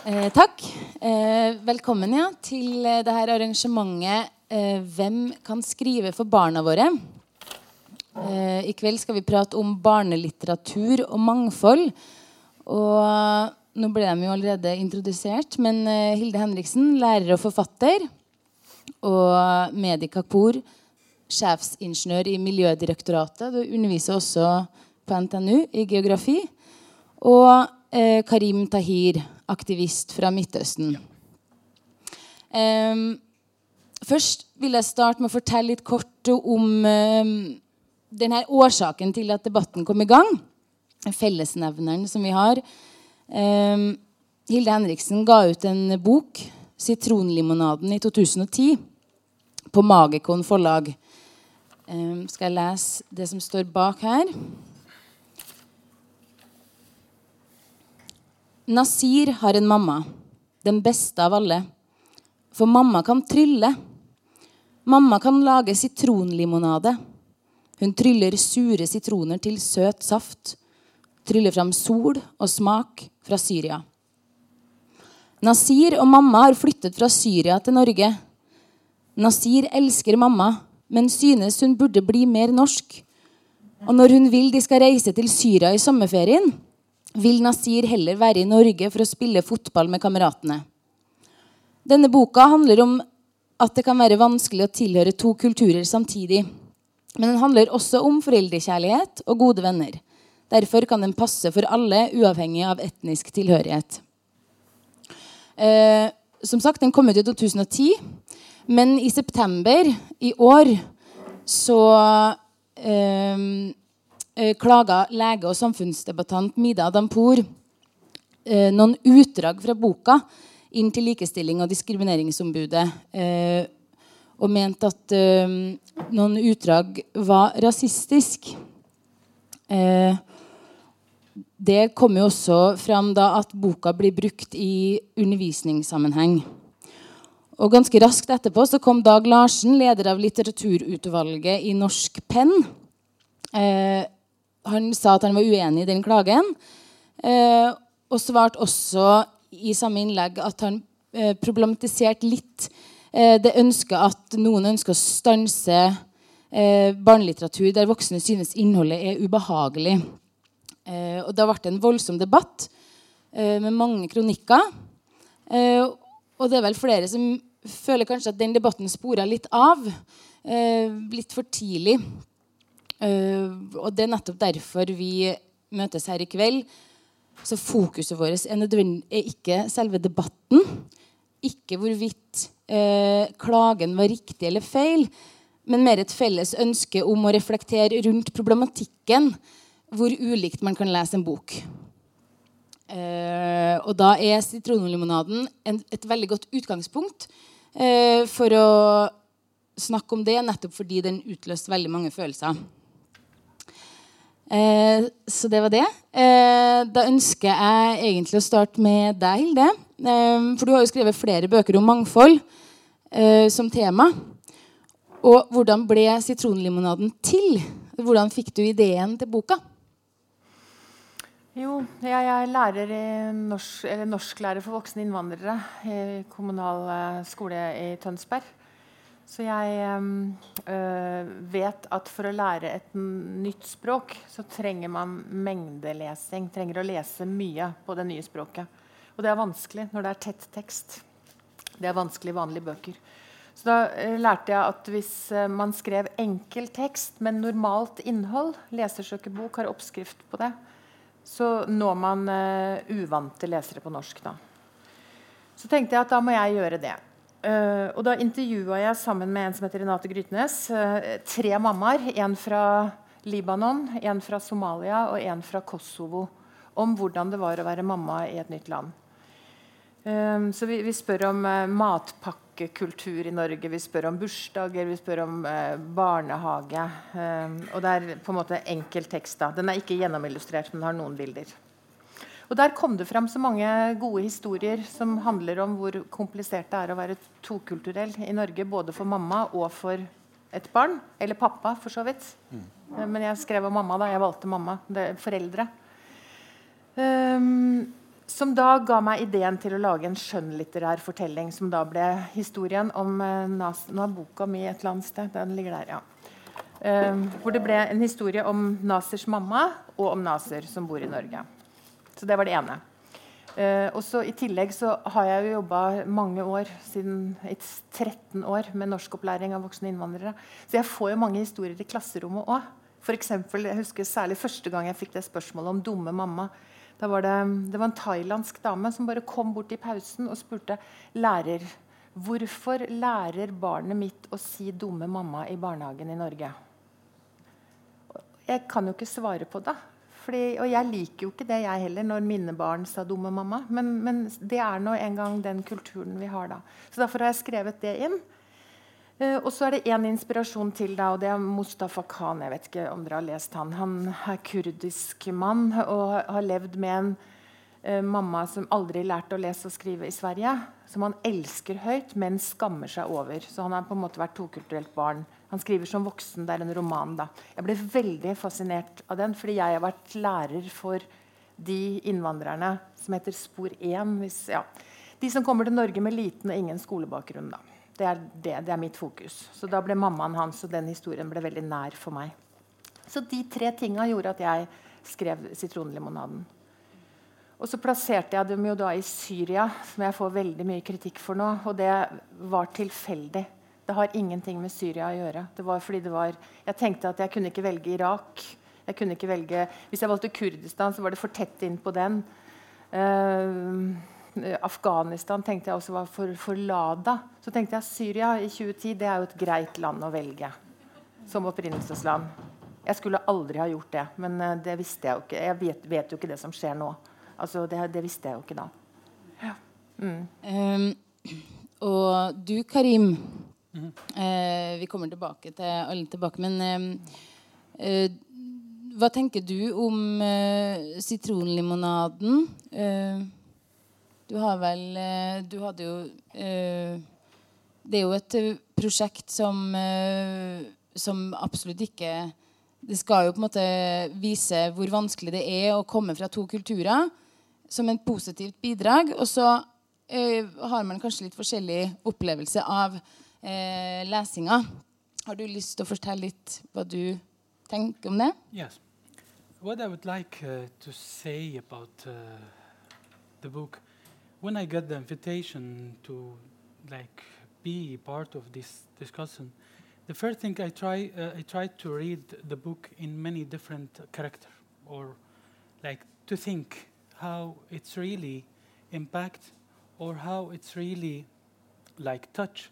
Eh, takk. Eh, velkommen ja, til eh, det her arrangementet eh, 'Hvem kan skrive for barna våre?' Eh, I kveld skal vi prate om barnelitteratur og mangfold. Og nå ble de jo allerede introdusert, men Hilde Henriksen, lærer og forfatter. Og Medi Kapur, sjefsingeniør i Miljødirektoratet. Du underviser også på NTNU i geografi. Og Karim Tahir, aktivist fra Midtøsten. Em, først vil jeg starte med å fortelle litt kort om um, denne årsaken til at debatten kom i gang. Fellesnevneren som vi har. Um, Hilde Henriksen ga ut en bok, 'Sitronlimonaden', i 2010 på Magikon forlag. Um, skal jeg lese det som står bak her? Nasir har en mamma, den beste av alle. For mamma kan trylle. Mamma kan lage sitronlimonade. Hun tryller sure sitroner til søt saft. Tryller fram sol og smak fra Syria. Nasir og mamma har flyttet fra Syria til Norge. Nasir elsker mamma, men synes hun burde bli mer norsk. Og når hun vil de skal reise til Syria i sommerferien, vil Nasir heller være i Norge for å spille fotball med kameratene. Denne boka handler om at det kan være vanskelig å tilhøre to kulturer samtidig. Men den handler også om foreldrekjærlighet og gode venner. Derfor kan den passe for alle, uavhengig av etnisk tilhørighet. Eh, som sagt, Den kom ut i 2010, men i september i år så eh, klaga lege og samfunnsdebattant Mida Dampour eh, noen utdrag fra boka inn til Likestilling- og diskrimineringsombudet. Eh, og mente at eh, noen utdrag var rasistisk. Eh, det kommer jo også fram da at boka blir brukt i undervisningssammenheng. Og ganske raskt etterpå så kom Dag Larsen, leder av litteraturutvalget i Norsk Penn. Eh, han sa at han var uenig i den klagen. Eh, og svarte også i samme innlegg at han eh, problematiserte litt eh, det ønsket at noen ønsker å stanse eh, barnelitteratur der voksne synes innholdet er ubehagelig. Eh, og da ble det en voldsom debatt eh, med mange kronikker. Eh, og det er vel flere som føler kanskje at den debatten spora litt av. litt for tidlig. Eh, og det er nettopp derfor vi møtes her i kveld. Så fokuset vårt er, er ikke selve debatten. Ikke hvorvidt eh, klagen var riktig eller feil, men mer et felles ønske om å reflektere rundt problematikken hvor ulikt man kan lese en bok. Eh, og da er sitronlimonaden et veldig godt utgangspunkt eh, for å snakke om det, nettopp fordi den utløste veldig mange følelser. Eh, så det var det. Eh, da ønsker jeg egentlig å starte med deg, Hilde. Eh, for du har jo skrevet flere bøker om mangfold eh, som tema. Og hvordan ble sitronlimonaden til? Hvordan fikk du ideen til boka? Jo, jeg er lærer norsk, norsklærer for voksne innvandrere i kommunal eh, skole i Tønsberg. Så jeg øh, vet at for å lære et nytt språk, så trenger man mengdelesing. Trenger å lese mye på det nye språket. Og det er vanskelig når det er tett tekst. Det er vanskelig i vanlige bøker. Så da eh, lærte jeg at hvis man skrev enkel tekst, men normalt innhold, lesersøkebok har oppskrift på det, så når man uvante lesere på norsk. Da. Så tenkte jeg at da må jeg gjøre det. Eh, og da intervjua jeg sammen med en som heter Renate Grytnes, uh, tre mammaer. En fra Libanon, en fra Somalia og en fra Kosovo. Om hvordan det var å være mamma i et nytt land. Um, så vi, vi spør om uh, matpakkekultur i Norge, vi spør om bursdager, vi spør om eh, barnehage. Um, og det er på en måte enkel tekst. da. Den er ikke gjennomillustrert, men har noen bilder. Og Der kom det fram så mange gode historier som handler om hvor komplisert det er å være tokulturell i Norge, både for mamma og for et barn. Eller pappa, for så vidt. Mm. Men jeg skrev om mamma da. Jeg valgte mamma. Det foreldre. Um, som da ga meg ideen til å lage en skjønnlitterær fortelling, som da ble historien om uh, Nas Nå er boka mi et eller annet sted. Den ligger der, ja. Um, hvor det ble en historie om Nasers mamma og om Naser, som bor i Norge. Så det var det ene. Uh, og så I tillegg så har jeg jo jobba mange år, siden 13 år, med norskopplæring av voksne innvandrere. Så jeg får jo mange historier i klasserommet òg. Jeg husker særlig første gang jeg fikk det spørsmålet om dumme mamma. Da var det, det var en thailandsk dame som bare kom bort i pausen og spurte lærer hvorfor lærer barnet mitt å si 'dumme mamma' i barnehagen i Norge. Jeg kan jo ikke svare på det. Fordi, og jeg liker jo ikke det, jeg heller, når mine barn sa 'dumme mamma'. Men, men det er nå engang den kulturen vi har da. Så derfor har jeg skrevet det inn. Uh, og så er det én inspirasjon til, da, og det er Mustafa Khan. Jeg vet ikke om dere har lest Han Han er kurdisk mann og har levd med en uh, mamma som aldri lærte å lese og skrive i Sverige. Som han elsker høyt, men skammer seg over. Så han har på en måte vært tokulturelt barn. Han skriver som voksen. Det er en roman. da. Jeg ble veldig fascinert av den, fordi jeg har vært lærer for de innvandrerne som heter Spor 1. Hvis, ja. De som kommer til Norge med liten og ingen skolebakgrunn. da. Det er, det, det er, mitt fokus. Så da ble mammaen hans og den historien ble veldig nær for meg. Så de tre tinga gjorde at jeg skrev 'Sitronlimonaden'. Og så plasserte jeg dem jo da i Syria, som jeg får veldig mye kritikk for nå. Og det var tilfeldig. Det har ingenting med Syria å gjøre. Det var fordi det var, jeg tenkte at jeg kunne ikke velge Irak. Jeg kunne ikke velge, Hvis jeg valgte Kurdistan, så var det for tett inn på den. Uh, Eh, Afghanistan tenkte jeg også var for, for Lada. Så tenkte jeg Syria i 2010 det er jo et greit land å velge som opprinnelsesland. Jeg skulle aldri ha gjort det, men uh, det visste jeg jo ikke. Jeg vet, vet, jo ikke det som skjer nå. Altså, det, det visste jeg jo ikke da. Ja. Mm. Um, og du, Karim mm. Vi kommer tilbake til alle tilbake, men uh, hva tenker du om sitronlimonaden? Uh, du har vel eh, Du hadde jo eh, Det er jo et eh, prosjekt som, som absolutt ikke Det skal jo på en måte vise hvor vanskelig det er å komme fra to kulturer som en positivt bidrag. Og så har man kanskje litt forskjellig opplevelse av eh, lesinga. Har du lyst til å fortelle litt hva du tenker om det? Yes. What I would like uh, to say about uh, the book when I got the invitation to like be part of this discussion, the first thing I try uh, I tried to read the book in many different character or like to think how it's really impact or how it's really like touch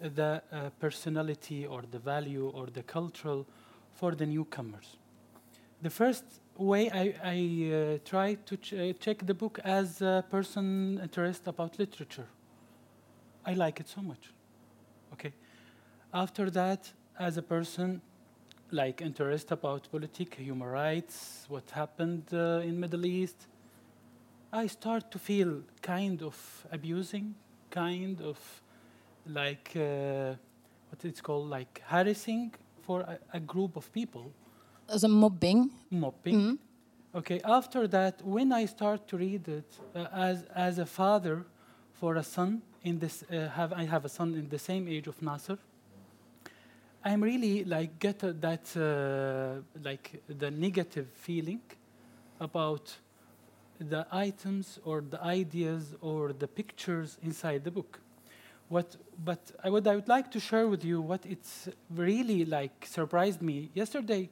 the uh, personality or the value or the cultural for the newcomers. The first way I, I uh, try to ch uh, check the book as a person interested about literature. I like it so much. Okay. After that, as a person like interested about politics, human rights, what happened uh, in Middle East, I start to feel kind of abusing, kind of like uh, what it's called, like harassing for a, a group of people as a mobbing. Mobbing. Mm. Okay. After that, when I start to read it uh, as as a father for a son in this, uh, have I have a son in the same age of Nasser. I'm really like get uh, that like the negative feeling about the items or the ideas or the pictures inside the book. What, but I would, I would like to share with you what it's really like surprised me. Yesterday,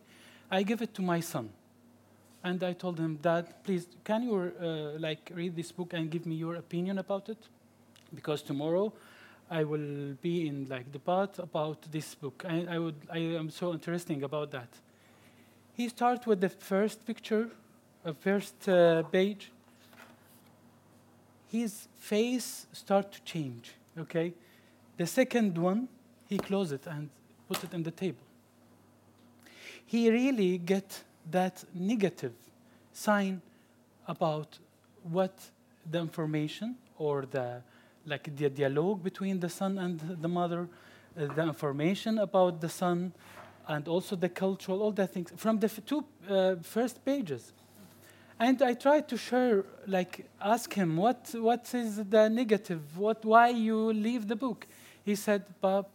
I gave it to my son. And I told him, Dad, please, can you uh, like read this book and give me your opinion about it? Because tomorrow I will be in like debate about this book. I, I, would, I am so interesting about that. He starts with the first picture, a first uh, page. His face start to change, okay? The second one, he closed it and put it on the table he really get that negative sign about what the information or the like the dialogue between the son and the mother, uh, the information about the son, and also the cultural, all the things from the two uh, first pages. And I tried to share, like, ask him what what is the negative, what why you leave the book. He said, Bob,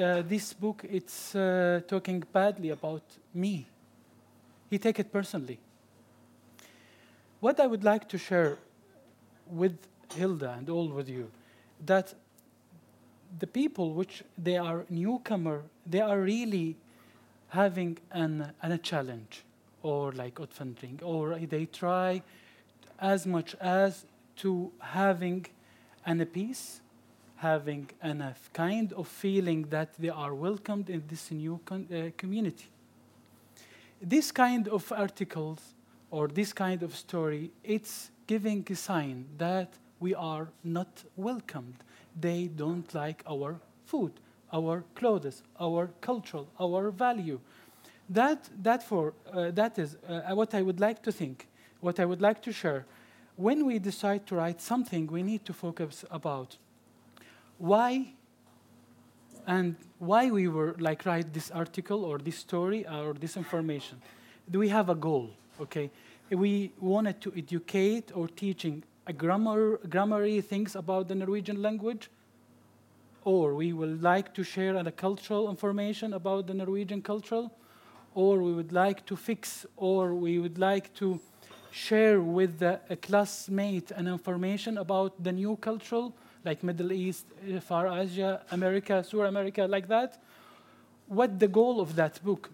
uh, this book it's uh, talking badly about me. He take it personally. What I would like to share with Hilda and all with you, that the people which they are newcomer, they are really having an, an a challenge or like outfunding, or they try as much as to having an peace, having a kind of feeling that they are welcomed in this new uh, community. This kind of articles or this kind of story, it's giving a sign that we are not welcomed. They don't like our food, our clothes, our culture, our value. That, that, for, uh, that is uh, what I would like to think, what I would like to share. When we decide to write something, we need to focus about why and why we were like write this article or this story or this information. Do we have a goal? Okay, we wanted to educate or teaching a grammar, grammary things about the Norwegian language, or we would like to share a cultural information about the Norwegian culture, or we would like to fix, or we would like to share with the, a classmate an information about the new culture, like Middle East, uh, Far Asia, America, South America, like that. What the goal of that book,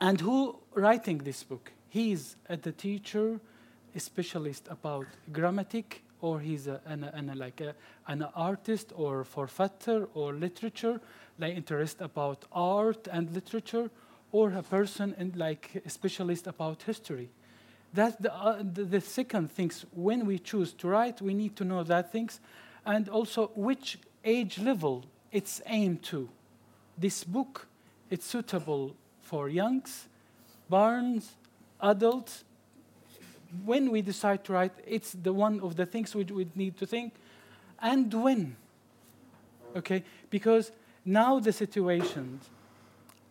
and who writing this book? He's a the teacher, a specialist about grammatic, or he's a, an, an, like a, an artist or forfatter or literature, like interest about art and literature, or a person and like a specialist about history. That's the, uh, the, the second things. When we choose to write, we need to know that things, and also which age level it's aimed to. This book, it's suitable for youngs, barns, adults, when we decide to write, it's the one of the things we, we need to think. And when? Okay? Because now the situation,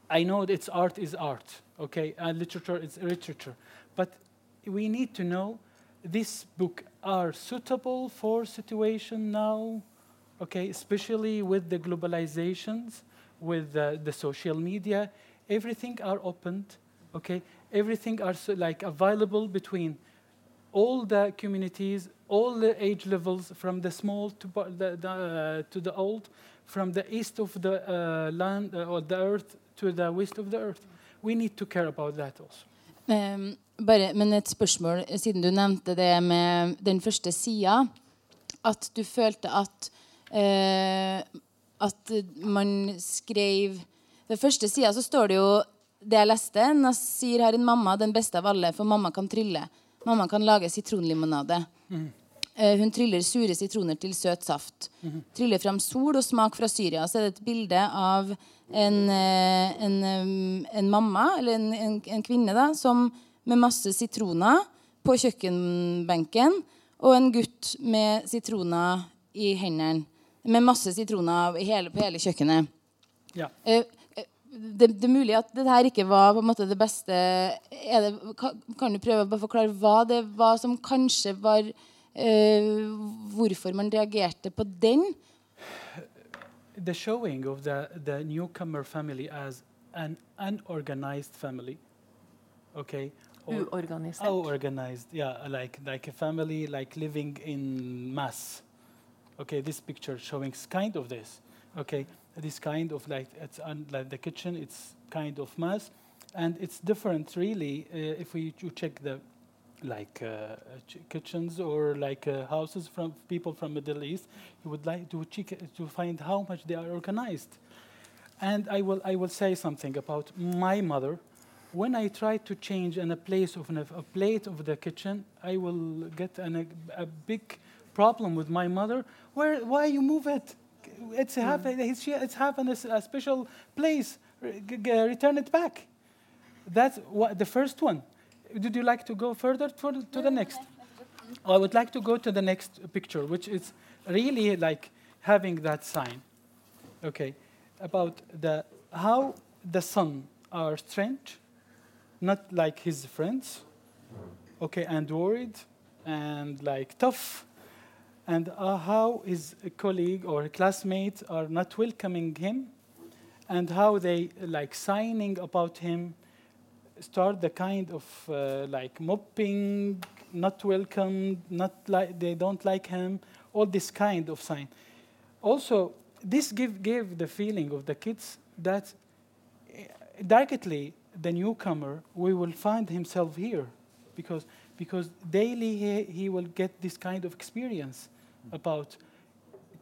I know it's art is art, okay? And literature is literature. But we need to know this book are suitable for situation now, okay? Especially with the globalizations, with the, the social media, everything are opened, okay? everything are so, like available between all the communities, all the age levels, from the small to the, the uh, to the old, from the east of the uh, land uh, or the earth to the west of the earth. We need to care about that also. Um, bare, men et spørsmål, siden du nevnte det med den første sida. At du følte at uh, at man skrev Ved første sida så står det jo det jeg leste, Nasir har en mamma, den beste av alle, for mamma kan trylle. Mamma kan lage sitronlimonade. Mm. Uh, hun tryller sure sitroner til søt saft. Mm. Tryller fram sol og smak fra Syria. Så er det et bilde av en, uh, en, um, en mamma, eller en, en, kvinne, da, som med masse sitroner på kjøkkenbenken, og en gutt med sitroner i hendene. Med masse sitroner hele, på hele kjøkkenet. Ja. Det, det, er mulig at det her ikke var på en måte det beste det, kan, du prøve å forklare hva det var som kanskje var Hvorfor man reagerte på den? The showing of the, the newcomer family as an unorganized family. Okay? Uorganisert. Unorganized, yeah, like, like a family like living in mass. Okay, this picture showing kind of this. Okay, this kind of like it's like the kitchen it's kind of mass and it's different really uh, if we check the like uh, ch kitchens or like uh, houses from people from Middle East you would like to check to find how much they are organized and I will I will say something about my mother when I try to change in a place of an, a plate of the kitchen I will get an, a, a big problem with my mother where why you move it it's mm. have it's have a, a special place. return it back. That's what the first one. Did you like to go further for, to the next? Oh, I would like to go to the next picture, which is really like having that sign. Okay, about the how the son are strange, not like his friends. okay, and worried and like tough, and uh, how his colleague or classmates are not welcoming him, and how they like signing about him, start the kind of uh, like mopping, not welcome, not like they don't like him, all this kind of sign. Also, this give gave the feeling of the kids that uh, directly the newcomer we will find himself here because because daily he, he will get this kind of experience about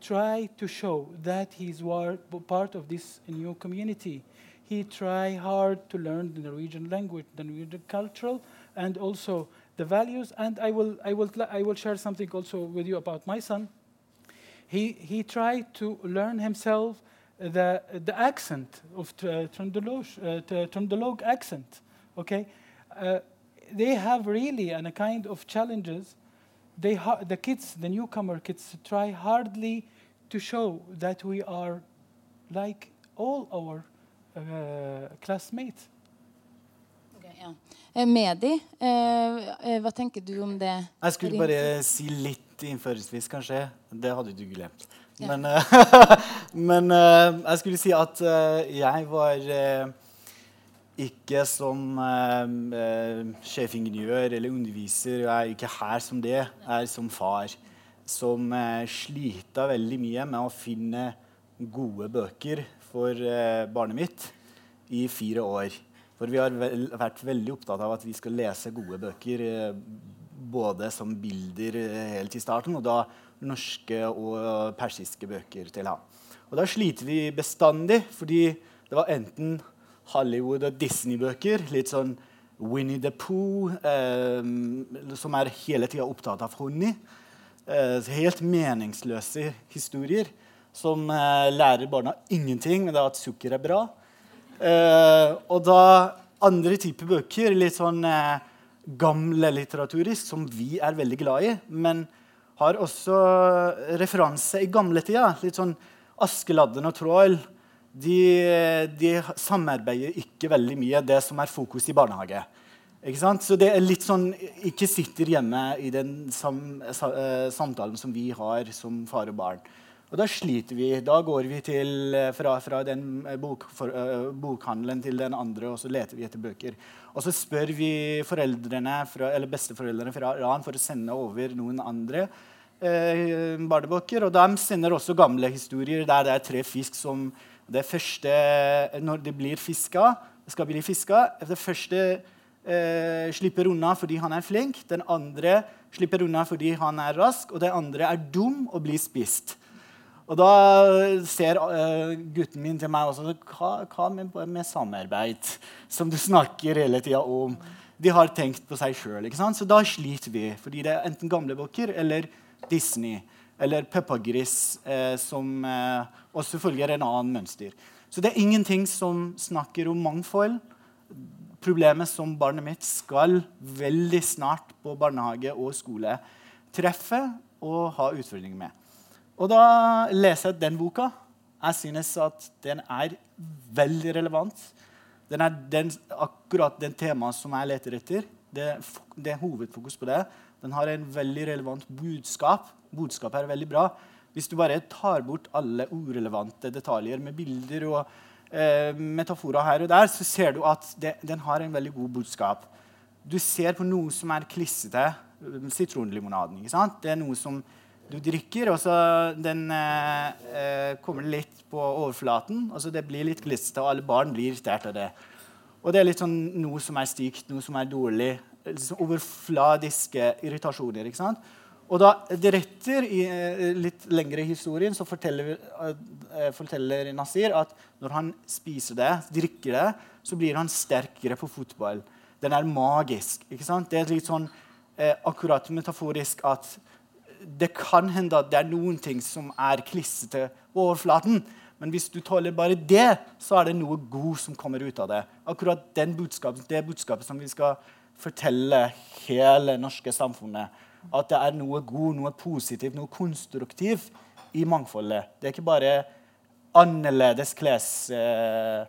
try to show that he's war, part of this new community he try hard to learn the norwegian language the norwegian cultural and also the values and i will i will i will share something also with you about my son he he tried to learn himself the, the accent of uh, Trøndelag uh, accent. Okay, uh, they have really and a kind of challenges. They the kids, the newcomer kids, try hardly to show that we are like all our classmates. Okay, ja. Eh, Medi, eh, hva tenker du om det? Jeg skulle bare si litt innføringsvis, kanskje. Det hadde du glemt. Ja. Men, men, eh, jeg skulle si at eh, jeg var eh, ikke som sjefingeniør eller underviser. Jeg er ikke her som det. Jeg er som far. Som sliter veldig mye med å finne gode bøker for barnet mitt i fire år. For vi har vel, vært veldig opptatt av at vi skal lese gode bøker både som bilder helt i starten, og da norske og persiske bøker til ham. Og da sliter vi bestandig, fordi det var enten Hollywood- og Disney-bøker, litt sånn Winnie the Pooh, eh, som er hele tida opptatt av honning. Eh, helt meningsløse historier som eh, lærer barna ingenting, men det er at sukker er bra. Eh, og da andre typer bøker, litt sånn eh, gamle litteraturisk, som vi er veldig glad i, men har også referanse i gamletida. Litt sånn Askeladden og Trål. De, de, samarbeider ikke veldig mye, det som er fokus i barnehage. Så det er litt sånn Ikke sitter hjemme i den sam, eh, samtalen som vi har som far og barn. Og da sliter vi. Da går vi til, eh, fra, fra den eh, bok, for, uh, bokhandelen til den andre, og så leter vi etter bøker. Og så spør vi foreldrene fra, eller besteforeldrene fra Iran for å sende over noen andre uh, barnebøker. Og de sender også gamle historier der det er tre fisk som det første Når de blir fiska, skal bli fiska Det første uh, slipper unna fordi han er flink. Den andre slipper unna fordi han er rask. Og den andre er dum og blir spist. Og da ser uh, gutten min til meg også hva, hva med, samarbeid, som du snakker hele tida om? De har tenkt på seg sjøl. Så da sliter vi. Fordi det er enten gamle bøker eller Disney eller Peppa Gris, eh, som eh, også følger en annen mønster. Så det er ingenting som snakker om mangfold. Problemet som barnet mitt skal veldig snart på barnehage og skole treffe og ha utfordringer med. Og da leser jeg den boka. Jeg synes at den er veldig relevant. Den er den, akkurat den temaet som jeg leter etter. Det, det, er hovedfokus på det. Den har en veldig relevant budskap. Budskapet er veldig bra. Hvis du bare tar bort alle urelevante detaljer med bilder og eh, metaforer her og der, så ser du at det, den har en veldig god budskap. Du ser på noe som er klissete. Sitronlimonaden. ikke sant? Det er noe som du drikker, og så den eh, eh, kommer litt på overflaten. og så Det blir litt glissete, og alle barn blir irritert av det. Og det er litt sånn noe som er stygt, noe som er dårlig. Liksom overfladiske irritasjoner. ikke sant? Og da deretter, i eh, litt lengre historien, så forteller, uh, forteller, Nasir at når han spiser det, drikker det, så blir han sterkere på fotball. Den er magisk. ikke sant? Det er litt sånn eh, akkurat metaforisk at det kan hende at det er noen ting som er klissete på overflaten. Men hvis du tåler bare det, så er det noe god som kommer ut av det. Akkurat den budskapet, det budskapet som vi skal fortelle hele norske samfunnet. At det er noe god, noe positivt, noe konstruktivt i mangfoldet. Det er ikke bare annerledes klesvaner,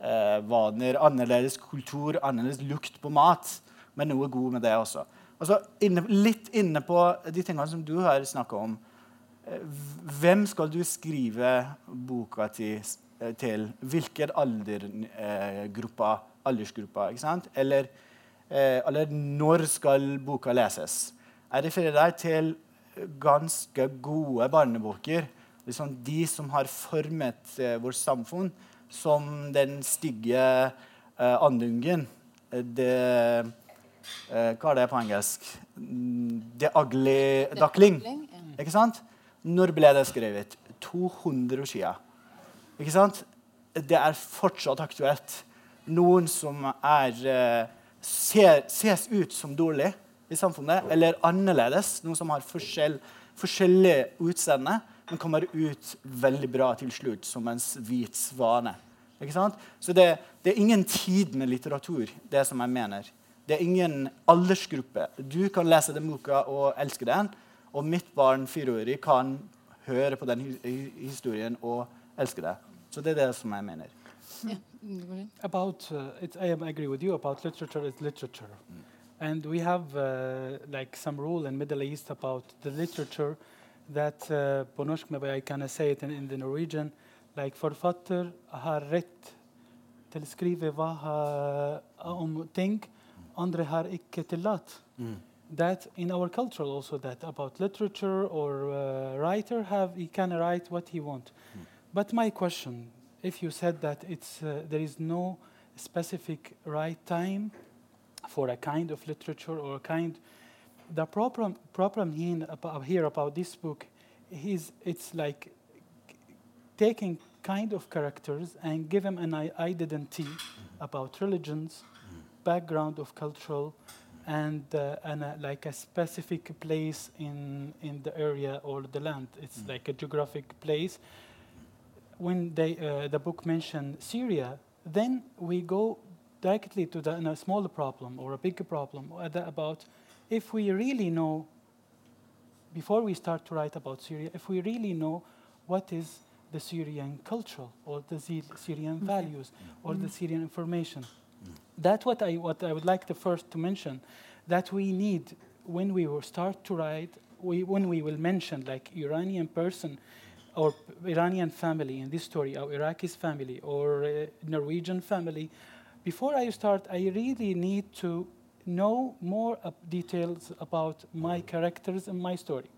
eh, eh, annerledes kultur, annerledes lukt på mat, men noe god med det også. Altså, inne, litt inne på de tingene som du har snakka om. Eh, hvem skal du skrive boka til? eh, til? Hvilken aldergruppa, aldersgruppa? ikke sant? Eller, eh, eller når skal boka leses? Jeg refererer deg til ganske gode barnebøker. Liksom de som har formet eh, vårt samfunn som den stygge eh, andungen. Eh, Det eh, Hva er det på engelsk? The ugly duckling. Ikke sant? Når ble det skrevet? 200 år siden. Ikke sant? Det er fortsatt aktuelt. Noen som er, eh, ser, ses ut som dårlig i samfunnet, eller annerledes. Noen som har forskjell, forskjellig utseende, men kommer ut veldig bra til slutt som en hvit svane. Ikke sant? Så det, det er ingen tid med litteratur, det som jeg mener. Det er ingen aldersgruppe. Du kan lese den boka og elske den, og mitt barn fireårig kan høre på den hi- hi- historien og elske det. Så det er det som jeg mener. Mm, fint. about uh, it, I am agree with you about literature is literature, and we have uh, like some rule in Middle East about the literature that uh, norsk, maybe I can say it in, in the Norwegian, like forfatter har rett til å skrive hva om ting andre har ikke tillatt. That in our culture also that about literature or uh, writer have he can write what he want. But my question, if you said that it's uh, there is no specific right time for a kind of literature or a kind, the problem problem here about, here about this book is it's like taking kind of characters and give them an identity about religions, background of cultural, and, uh, and uh, like a specific place in in the area or the land. It's like a geographic place. When they uh, the book mentioned Syria, then we go directly to the, a smaller problem or a bigger problem uh, about if we really know before we start to write about Syria, if we really know what is the Syrian culture or the Sy- Syrian values or the Syrian information. That's what I, what I would like the first to mention, that we need when we will start to write, we, when we will mention like Iranian person or Iranian family in this story, or Iraqi's family or uh, Norwegian family, before I start, I really need to know more uh, details about my characters and my story.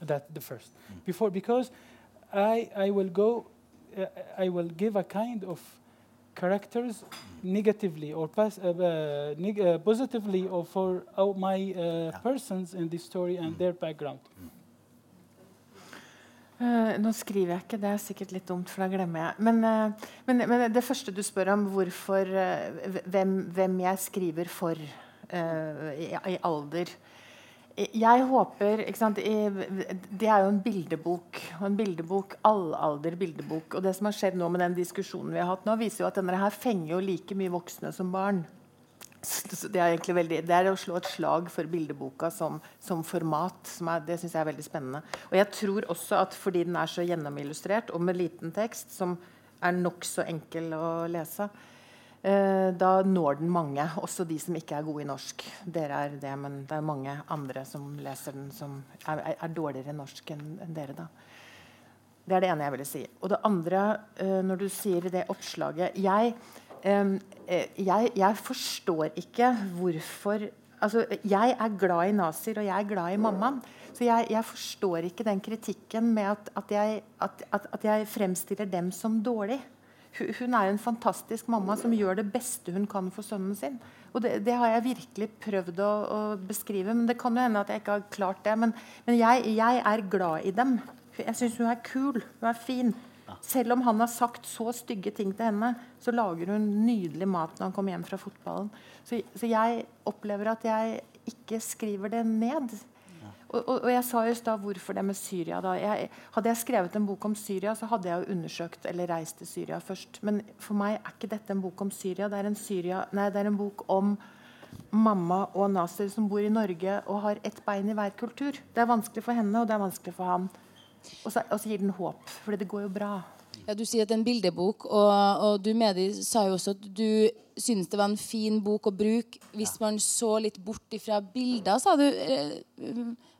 That's the first. Before, because I, I will go, uh, I will give a kind of characters negatively or uh, uh, neg- uh, positively or for uh, my uh, persons in this story and their background. Eh, nå skriver jeg ikke, det er sikkert litt dumt, for da glemmer jeg. Men, eh, men, men det første du spør om, hvorfor eh, hvem, hvem jeg skriver for eh, i, i alder Jeg håper ikke sant, Det er jo en bildebok. En bildebok, allalder bildebok. Og det som har skjedd nå med den diskusjonen vi har hatt nå, viser jo at denne her fenger jo like mye voksne som barn. Så det er egentlig veldig, det er å slå et slag for bildeboka som, som format. Som er, det syns jeg er veldig spennende. Og jeg tror også at fordi den er så gjennomillustrert og med liten tekst, som er nokså enkel å lese, da når den mange. Også de som ikke er gode i norsk. Dere er det, men det er mange andre som leser den som er, er, er dårligere i norsk enn dere. da. Det er det ene jeg ville si. Og det andre, eh, når du sier det oppslaget Jeg, eh, jeg, jeg forstår ikke hvorfor altså, Jeg er glad i Nasir, og jeg er glad i mammaen. Så jeg, jeg forstår ikke den kritikken med at, at, jeg, at, at jeg fremstiller dem som dårlig. Hun, er en fantastisk mamma som gjør det beste hun kan for sønnen sin. Og det, det har jeg virkelig prøvd å, å beskrive. Men det kan jo hende at jeg ikke har klart det. Men, men jeg, jeg er glad i dem. Jeg syns hun er kul. Hun er fin. Selv om han har sagt så stygge ting til henne, så lager hun nydelig mat når han kommer hjem fra fotballen. Så, så jeg opplever at jeg ikke skriver det ned. Og, og, og jeg sa jo i stad hvorfor det med Syria. da. Jeg, hadde jeg skrevet en bok om Syria, så hadde jeg jo undersøkt eller reist til Syria først. Men for meg er ikke dette en bok om Syria. Det er en, Syria, nei, det er en bok om mamma og Nasir som bor i Norge og har ett bein i hver kultur. Det er vanskelig for henne, og det er vanskelig for han. Og så, og så gir den håp, for det går jo bra. Ja, Du sier at det er en bildebok, og, og du Medi sa jo også at du syntes det var en fin bok å bruke hvis man så litt bort ifra bilder, sa du.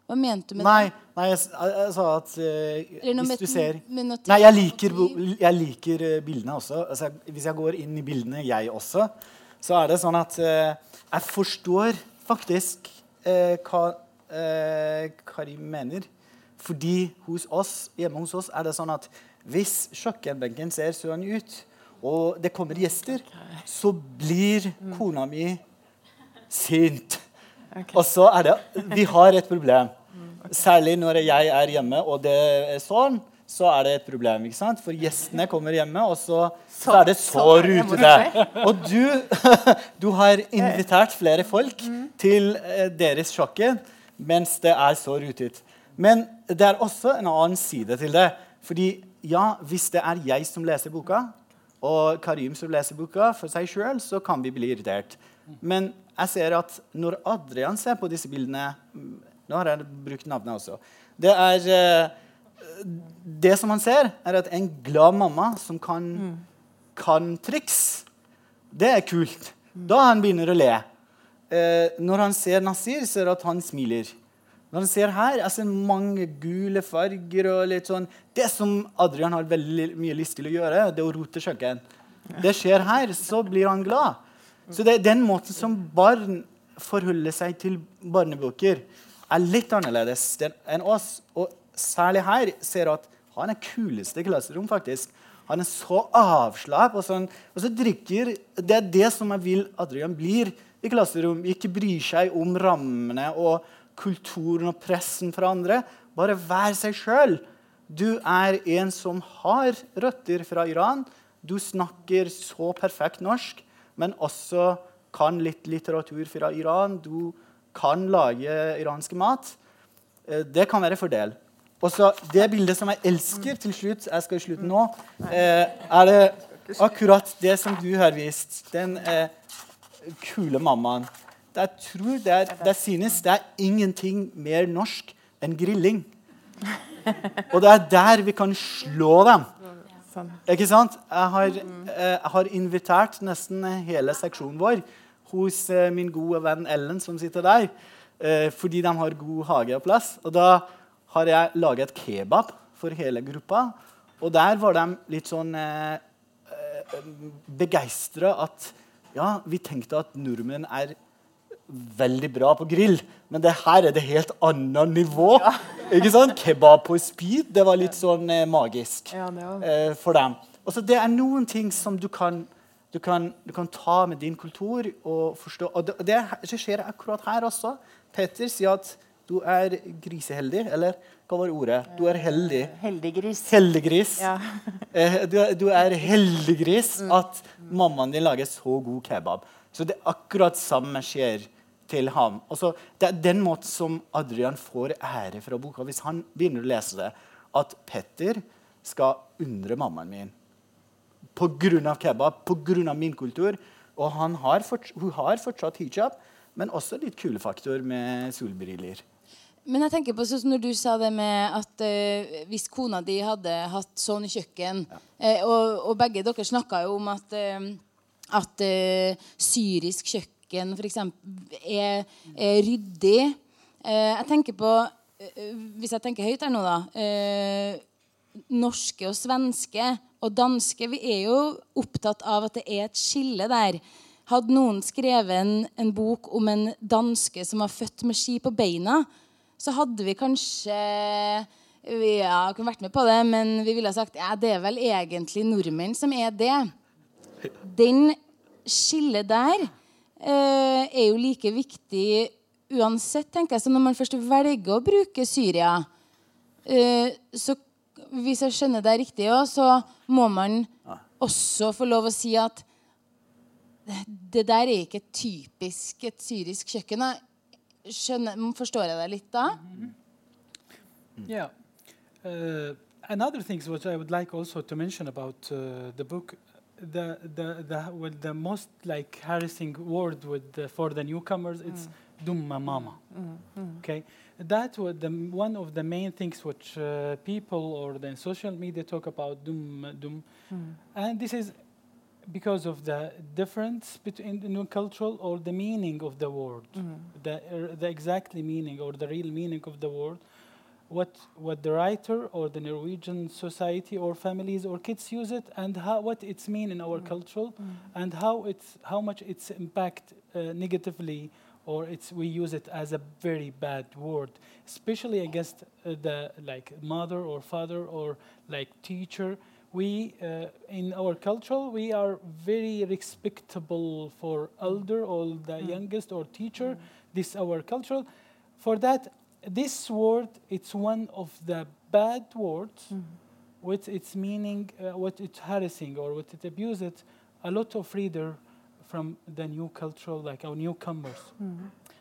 Hva mente du med Nei, det? nei jeg, jeg, sa at uh, hvis du ser Nei, jeg liker, jeg liker eh, bildene også. Altså, hvis jeg går inn i bildene, jeg også, så er det sånn at uh, jeg forstår faktisk uh, hva eh, Karim mener. Fordi hos oss, hjemme hos oss er det sånn at hvis kjøkkenbenken ser sånn ut, og det kommer gjester, så blir kona mi sint. Og så er det Vi har et problem. Særlig når jeg er hjemme, og det er sånn, så er det et problem. ikke sant? For gjestene kommer hjemme, og så, så er det så så rutete. Og du, du har invitert flere folk til eh, deres kjøkken mens det er så rutete. Men det er også en annen side til det. Fordi ja, hvis det er jeg som leser boka, og Karim som leser boka for seg sjøl, så kan vi bli irritert. Men jeg ser at når Adrian ser på disse bildene mm, Nå har jeg brukt navnet også. Det er eh, Det som han ser, er at en glad mamma som kan, kan triks, det er kult. Da han begynner å le. Eh, når han ser Nasir, ser at han smiler. Når han ser her, jeg ser mange gule farger og litt sånn Det som Adrian har veldig mye lyst til å gjøre, det er å rote kjøkken. Det skjer her, så blir han glad. Så det den måten som barn forholder seg til barnebøker, er litt annerledes enn oss. Og særlig her ser du at han er kuleste i klasserom, faktisk. Han er så avslapp, og, sånn, og så drikker Det er det som jeg vil Adrian blir i klasserom. Ikke bryr seg om rammene og kulturen og pressen fra andre. Bare vær seg sjøl. Du er en som har røtter fra Iran. Du snakker så perfekt norsk, men også kan litt litteratur fra Iran. Du kan lage iransk mat. Eh, Det kan være fordel. Og så Det bildet som jeg elsker til slutt, jeg skal slutte nå, eh, er det akkurat det som du har vist. Den eh, kule mammaen. Jeg tror det er, det synes det er ingenting mer norsk enn grilling. Og det er der vi kan slå dem. Ikke sant? Jeg har, eh, jeg har invitert nesten hele seksjonen vår hos eh, min gode venn Ellen, som sitter der, eh, fordi de har god hage og plass. Og da har jeg laget kebab for hele gruppa. Og der var de litt sånn eh, begeistra at ja, vi tenkte at nordmenn er veldig bra på grill, men det her er det helt annet nivå. Ikke sant? Kebab på speed, det var litt sånn eh, magisk Ja, eh, for dem. Og så det er noen ting som du kan, du kan, du kan ta med din kultur og forstå. Og det, det skjer akkurat her også. Petter sier at du er griseheldig, eller hva var ordet? Du er heldig. Heldiggris. Heldiggris. Ja. Eh, du, er- du er heldiggris at mammaen din lager så god kebab. Så det er akkurat samme skjer til ham. Altså, det er den måten som Adrian får ære fra boka, hvis han begynner å lese det, at Petter skal undre mammaen min pga. kebab, pga. min kultur. Og han har fortsatt, hun har fortsatt hijab, men også litt kulefaktor med solbriller. Men jeg tenker på sånn som når du sa det med at eh, hvis kona di hadde hatt sånn kjøkken eh, og, og begge dere snakka jo om at, eh, at eh, syrisk kjøkken f.eks. Er, er ryddig. Eh, jeg tenker på eh, Hvis jeg tenker høyt her nå, da. Eh, norske og svenske og danske Vi er jo opptatt av at det er et skille der. Hadde noen skrevet en, en bok om en danske som var født med ski på beina, så hadde vi kanskje vi ja, kunne vært med på det, men vi ville ha sagt ja, det er vel egentlig nordmenn som er det. Den skillet der eh, er jo like viktig uansett, tenker jeg. Så når man først velger å bruke Syria, eh, så hvis jeg skjønner det riktig òg, så må man også få lov å si at det der er ikke typisk et syrisk kjøkken. Skjønner, forstår jeg deg litt da? Yeah. Uh, another thing which I would like also to mention about uh, the book, the the the well, the most like harassing word with the, for the newcomers, it's mm. dumma mama. Mm, mm, okay, that was the, one of the main things which uh, people or the social media talk about dum dum, and this is because of the difference between the new cultural or the meaning of the word, the uh, the exactly meaning or the real meaning of the word. What, what the writer or the Norwegian society or families or kids use it and how, what it's mean in our culture and how it's how much it's impact uh, negatively or it's we use it as a very bad word especially against uh, the like mother or father or like teacher. We uh, in our culture we are very respectable for elder or the youngest or teacher. This our culture for that this word it's one of the bad words with its meaning, uh, what it's harassing or what it abuses a lot of reader from the new cultural, like our newcomers.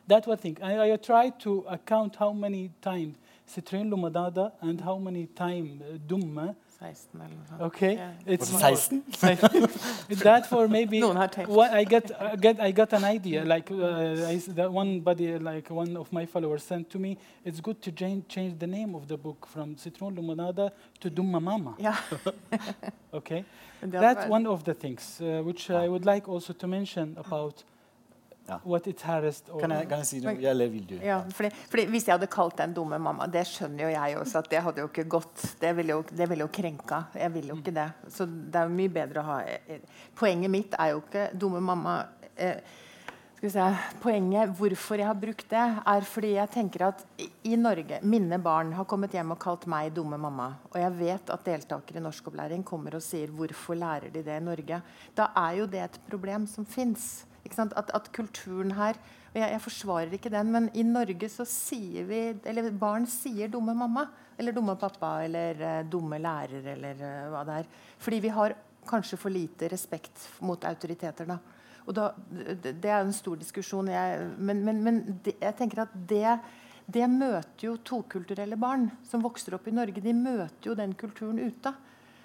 That one thing. I, I try to account how many times Citrin Lumadada and how many times uh, Dumma. 16 eller noe sånt. Okay, Yeah. it's Was more. it 16? that for maybe Noen har telt. what I get, I get I got an idea like uh, I s that one buddy like one of my followers sent to me it's good to change, change the name of the book from Citron Lumonada to Dumma Mama Ja. okay men det hadde that's one of the things uh, which I would like also to mention about Ja. what it harassed Kan jeg, kan jeg si noe? Eller vil du? Ja, fordi, fordi Hvis jeg hadde kalt den dumme mamma, det skjønner jo jeg også at det hadde jo ikke gått. Det ville jo, det ville jo krenka. Jeg vil jo ikke det. Så det er jo mye bedre å ha eh, Poenget mitt er jo ikke dumme mamma. Eh, skal vi se, Poenget hvorfor jeg har brukt det, er fordi jeg tenker at i- i Norge Mine barn har kommet hjem og kalt meg dumme mamma. Og jeg vet at deltakere i norskopplæring kommer og sier 'hvorfor lærer de det i Norge'? Da er jo det et problem som fins. At, at kulturen her og jeg, jeg forsvarer ikke den, men i Norge så sier vi Eller barn sier 'dumme mamma'. Eller 'dumme pappa', eller eh, 'dumme lærer', eller eh, hva det er. Fordi vi har kanskje for lite respekt mot autoriteter, da. Og da, det, er jo en stor diskusjon. Jeg, men men, men det, jeg tenker at det, det møter jo tokulturelle barn som vokser opp i Norge. De møter jo den kulturen ute.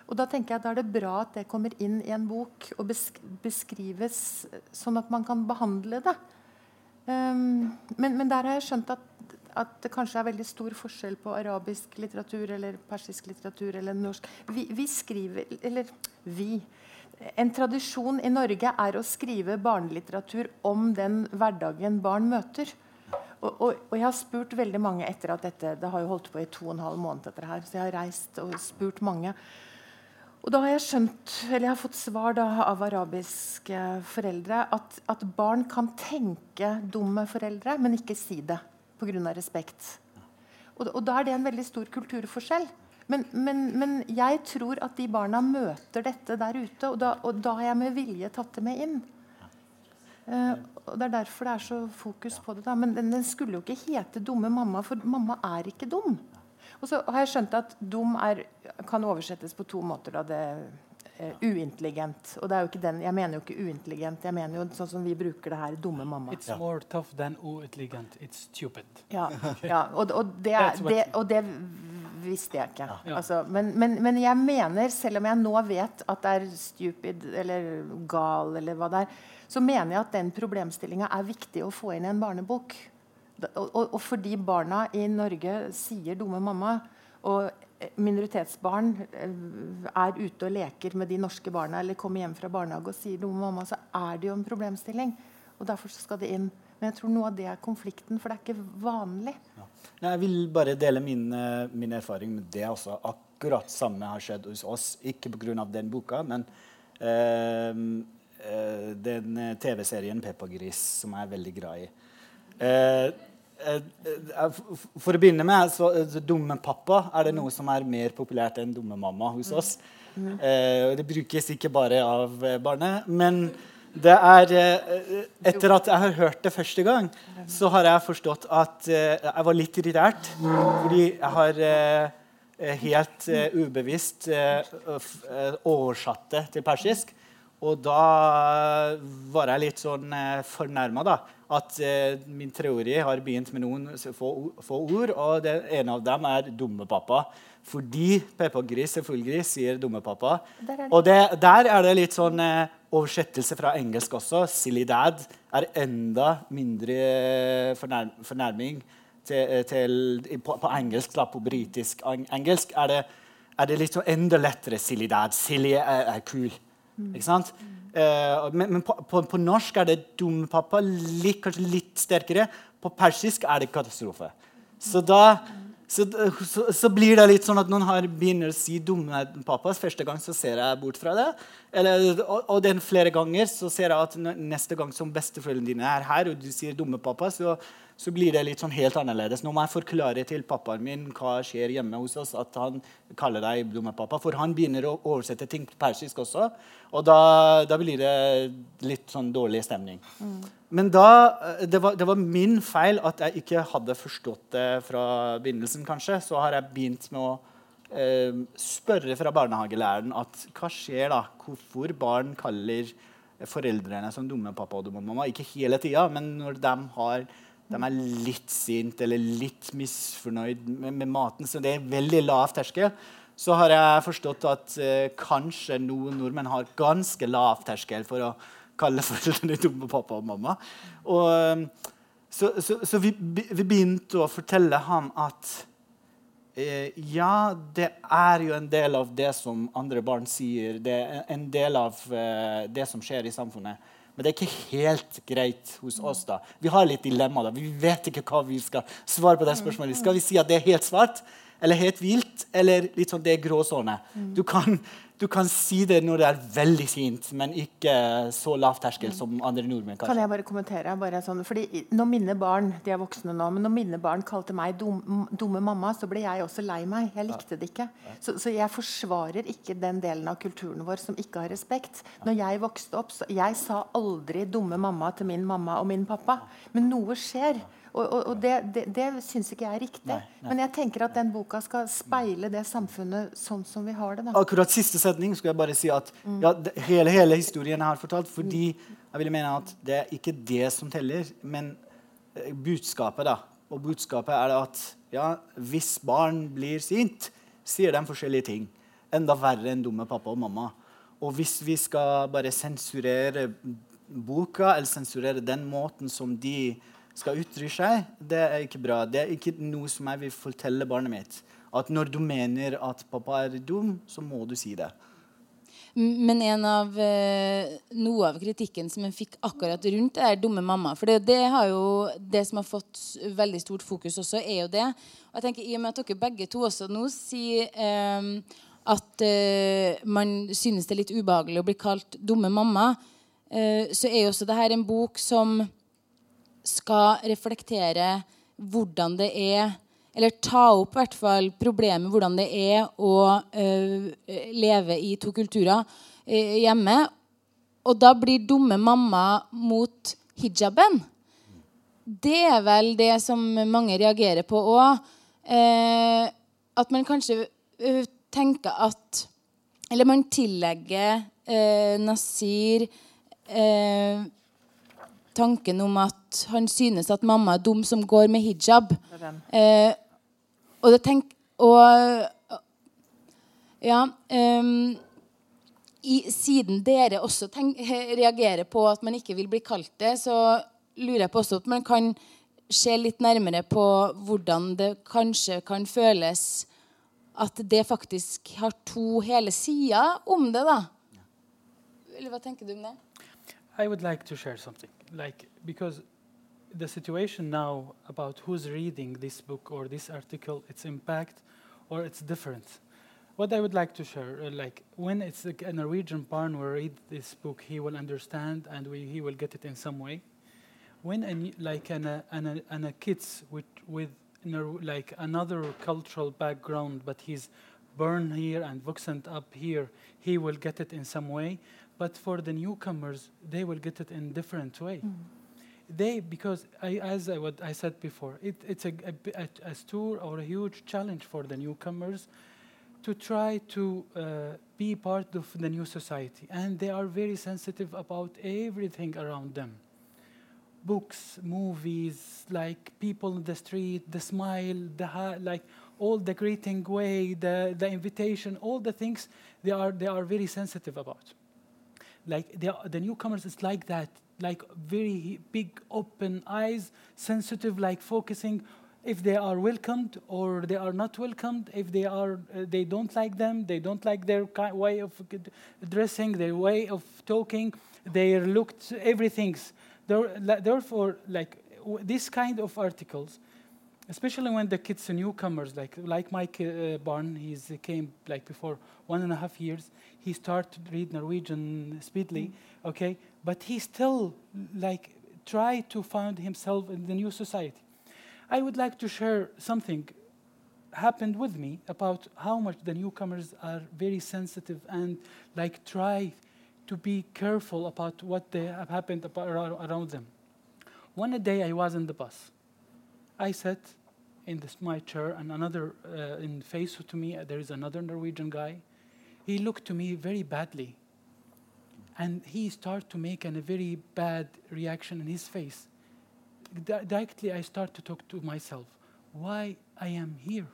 Og da tenker jeg at da er det bra at det kommer inn i en bok og besk beskrives sånn at man kan behandle det. Um, men, men der har jeg skjønt at, at det kanskje er veldig stor forskjell på arabisk litteratur eller persisk litteratur eller norsk. Vi, vi skriver Eller vi. En tradisjon i Norge er å skrive barnelitteratur om den hverdagen barn møter. Og, og, og jeg har spurt veldig mange etter at dette Det har jo holdt på i to og en halv måned. etter det her, Så jeg har reist og spurt mange. Og da har jeg skjønt, eller jeg har fått svar da, av arabiske foreldre at, at barn kan tenke dumme foreldre, men ikke si det pga. respekt. Og, og da er det en veldig stor kulturforskjell. Men, men, men jeg tror at de barna møter dette der ute, og da, og da har jeg med vilje tatt det med inn. Uh, og Det er derfor det er så fokus på det. da, Men den, den skulle jo ikke hete 'Dumme mamma', for mamma er ikke dum. Og så har jeg skjønt at dum er, kan oversettes på to måter. Da. Det er Uintelligent. Og det er jo ikke den, jeg mener jo ikke uintelligent. Jeg mener jo sånn som vi bruker det her, dumme mamma. it's more tough than uintelligent it's stupid Ja, ja og, og, det er, det, og det visste jeg ikke. Ja. Altså, men, men, men jeg mener, selv om jeg nå vet at det er stupid eller gal, eller hva det er, så mener jeg at den problemstillinga er viktig å få inn i en barnebok. Og, og, fordi barna i Norge sier 'dumme mamma', og minoritetsbarn eh, er ute og leker med de norske barna eller kommer hjem fra barnehage og sier 'dumme mamma', så er det jo en problemstilling. Og Derfor skal det inn. Men jeg tror noe av det er konflikten, for det er ikke vanlig. Ja. jeg vil bare dele min, eh, min erfaring med det også. Akkurat samme har skjedd hos oss. Ikke pga. den boka, men eh, den TV-serien 'Peppa Gris', som jeg er veldig glad i. Eh, for å begynne med, så, så 'Dumme pappa' er det noe som er mer populært enn 'Dumme mamma' hos oss. Eh, og det brukes ikke bare av eh, barnet, men det er eh, Etter at jeg har hørt det første gang, så har jeg forstått at eh, jeg var litt irritert. Fordi jeg har eh, eh, helt eh, ubevisst eh, eh, oversatt det til persisk. Og da var jeg litt sånn eh, fornærma, da. At eh, min teori har begynt med noen få, få ord, og det, en av dem er 'dumme pappa'. Fordi Peppa Gris selvfølgelig sier 'dumme pappa'. Der er det. Og det, der er det litt sånn eh, oversettelse fra engelsk også. 'Silly dad' er enda mindre eh, fornær, fornærming til, eh, til, på, på engelsk. da, På britisk engelsk er det, er det litt sånn enda lettere 'silly dad'. Silly er, er kul. Ikke sant? Uh, men men på, på, på norsk er det 'dum pappa' litt, kanskje litt sterkere. På persisk er det katastrofe. Så da så, så, så blir det litt sånn at noen har begynner å si 'dumme pappa'. Første gang så ser jeg bort fra det. Eller, og, og den flere ganger så ser jeg at neste gang som besteforeldrene dine er her, og du sier 'dumme pappa', så, så blir det litt sånn helt annerledes. Nå må jeg forklare til pappaen min hva skjer hjemme hos oss, at han kaller deg 'dumme pappa'. For han begynner å oversette ting til persisk også, og da, da blir det litt sånn dårlig stemning. Men da, eh, det var, det var min feil at jeg ikke hadde forstått det fra begynnelsen. kanskje. Så har jeg begynt med å eh, spørre fra barnehagelæreren at hva skjer da? Hvorfor barn kaller foreldrene som dumme pappa og dumme mamma. Ikke hele tida, men når de, har, de er litt sint eller litt misfornøyd med, med maten, så det er veldig lav terskel, så har jeg forstått at eh, kanskje noen nordmenn har ganske lav terskel for å kalle foreldrene dumme pappa og mamma. Og, eh, så så, så vi, vi begynte å fortelle ham at Eh, ja, det er jo en del av det som andre barn sier. Det er en del av eh, det som skjer i samfunnet. Men det er ikke helt greit hos oss. da. Vi har litt dilemma. da. Vi vet ikke hva vi skal svare på det spørsmålet. Skal vi si at det er helt svart eller helt vilt eller litt sånn det er gråsone? Du kan, du kan si det når det er veldig fint, men ikke så lav terskel som andre nordmenn. Kan jeg bare kommentere? Bare sånn, fordi Når mine barn de er voksne nå, men når mine barn kalte meg dum, dumme mamma, så ble jeg også lei meg. Jeg likte det ikke. Så, så jeg forsvarer ikke den delen av kulturen vår som ikke har respekt. Når jeg vokste opp, så Jeg sa aldri 'dumme mamma' til min mamma og min pappa. Men noe skjer. Og, og, og det, det, det syns ikke jeg er riktig. Nei, nei. Men jeg tenker at den boka skal speile det samfunnet sånn som vi har det. da. akkurat siste setning skulle jeg bare si at ja, det, hele, hele historien jeg har fortalt, fordi jeg vil mene at det er ikke det som teller, men eh, budskapet. da. Og budskapet er at ja, hvis barn blir sint, sier de forskjellige ting. Enda verre enn dumme pappa og mamma. Og hvis vi skal bare sensurere boka, eller sensurere den måten som de skal uttrykke seg, det er ikke bra. Det er ikke noe som jeg vil fortelle barnet mitt. At når du mener at pappa er dum, så må du si det. Men en av, eh, noe av kritikken som jeg fikk akkurat rundt er dumme mamma For det, det jo det som har fått veldig stort fokus også, er jo det. Og jeg tenker I og med at dere begge to også nå sier eh, at eh, man synes det er litt ubehagelig å bli kalt dumme mamma, eh, så er jo også det her en bok som skal reflektere hvordan det er Eller ta opp i hvert fall problemet hvordan det er å øh, leve i to kulturer øh, hjemme. Og da blir dumme mamma mot hijaben. Det er vel det som mange reagerer på òg. Eh, at man kanskje øh, tenker at Eller man tillegger Nasir eh, tanken om at han synes at mamma er dum som går med hijab. Eh, og det tenk... Og Ja. Um, i, siden dere også tenk, reagerer på at man ikke vil bli kalt det, så lurer jeg på også at man kan se litt nærmere på hvordan det kanskje kan føles at det faktisk har to hele sider om det, da. Eller hva tenker du om det? I would like to share something, like because the situation now about who's reading this book or this article, its impact, or it's different. What I would like to share, uh, like when it's like a Norwegian barn will read this book, he will understand and we, he will get it in some way. When a, like an, uh, an, an a kids with with like another cultural background, but he's born here and voxent up here, he will get it in some way. But for the newcomers, they will get it in different way. They because I, as I, what I said before, it, it's a, a, a, a tour or a huge challenge for the newcomers to try to uh, be part of the new society, and they are very sensitive about everything around them. Books, movies, like people in the street, the smile, the like all the greeting way, the, the invitation, all the things they are they are very sensitive about. Like the newcomers is like that, like very big open eyes, sensitive, like focusing if they are welcomed or they are not welcomed, if they are uh, they don't like them, they don't like their way of dressing, their way of talking, their looked everything's. There- Therefore, like this kind of articles, especially when the kids are newcomers, like like Mike uh, Barn, he's he came like before one and a half years. He started to read Norwegian speedily, okay, but he still like try to find himself in the new society. I would like to share something happened with me about how much the newcomers are very sensitive and like try to be careful about what they have happened about around them. One day I was in the bus. I sat in this, my chair, and another uh, in face to me uh, there is another Norwegian guy. He looked to me very badly, and he started to make an, a very bad reaction in his face. Di- directly, I start to talk to myself: Why I am here?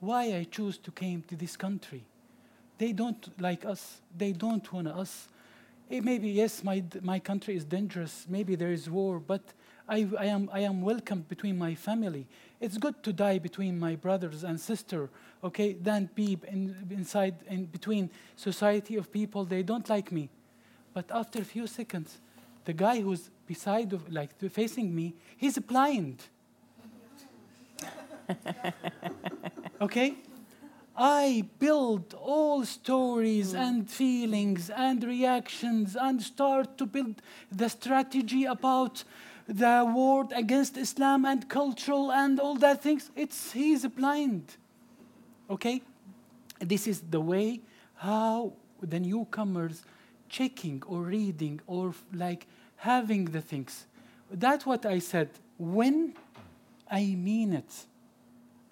Why I choose to came to this country? They don't like us. They don't want us. Maybe yes, my my country is dangerous. Maybe there is war, but I, I am I am welcome between my family. It's good to die between my brothers and sister, okay, than be in, inside in between society of people they don't like me. But after a few seconds, the guy who's beside of like facing me, he's blind. okay? I build all stories hmm. and feelings and reactions and start to build the strategy about the word against Islam and cultural and all that things. It's he's blind. Okay? This is the way how the newcomers checking or reading or like having the things. That's what I said. When I mean it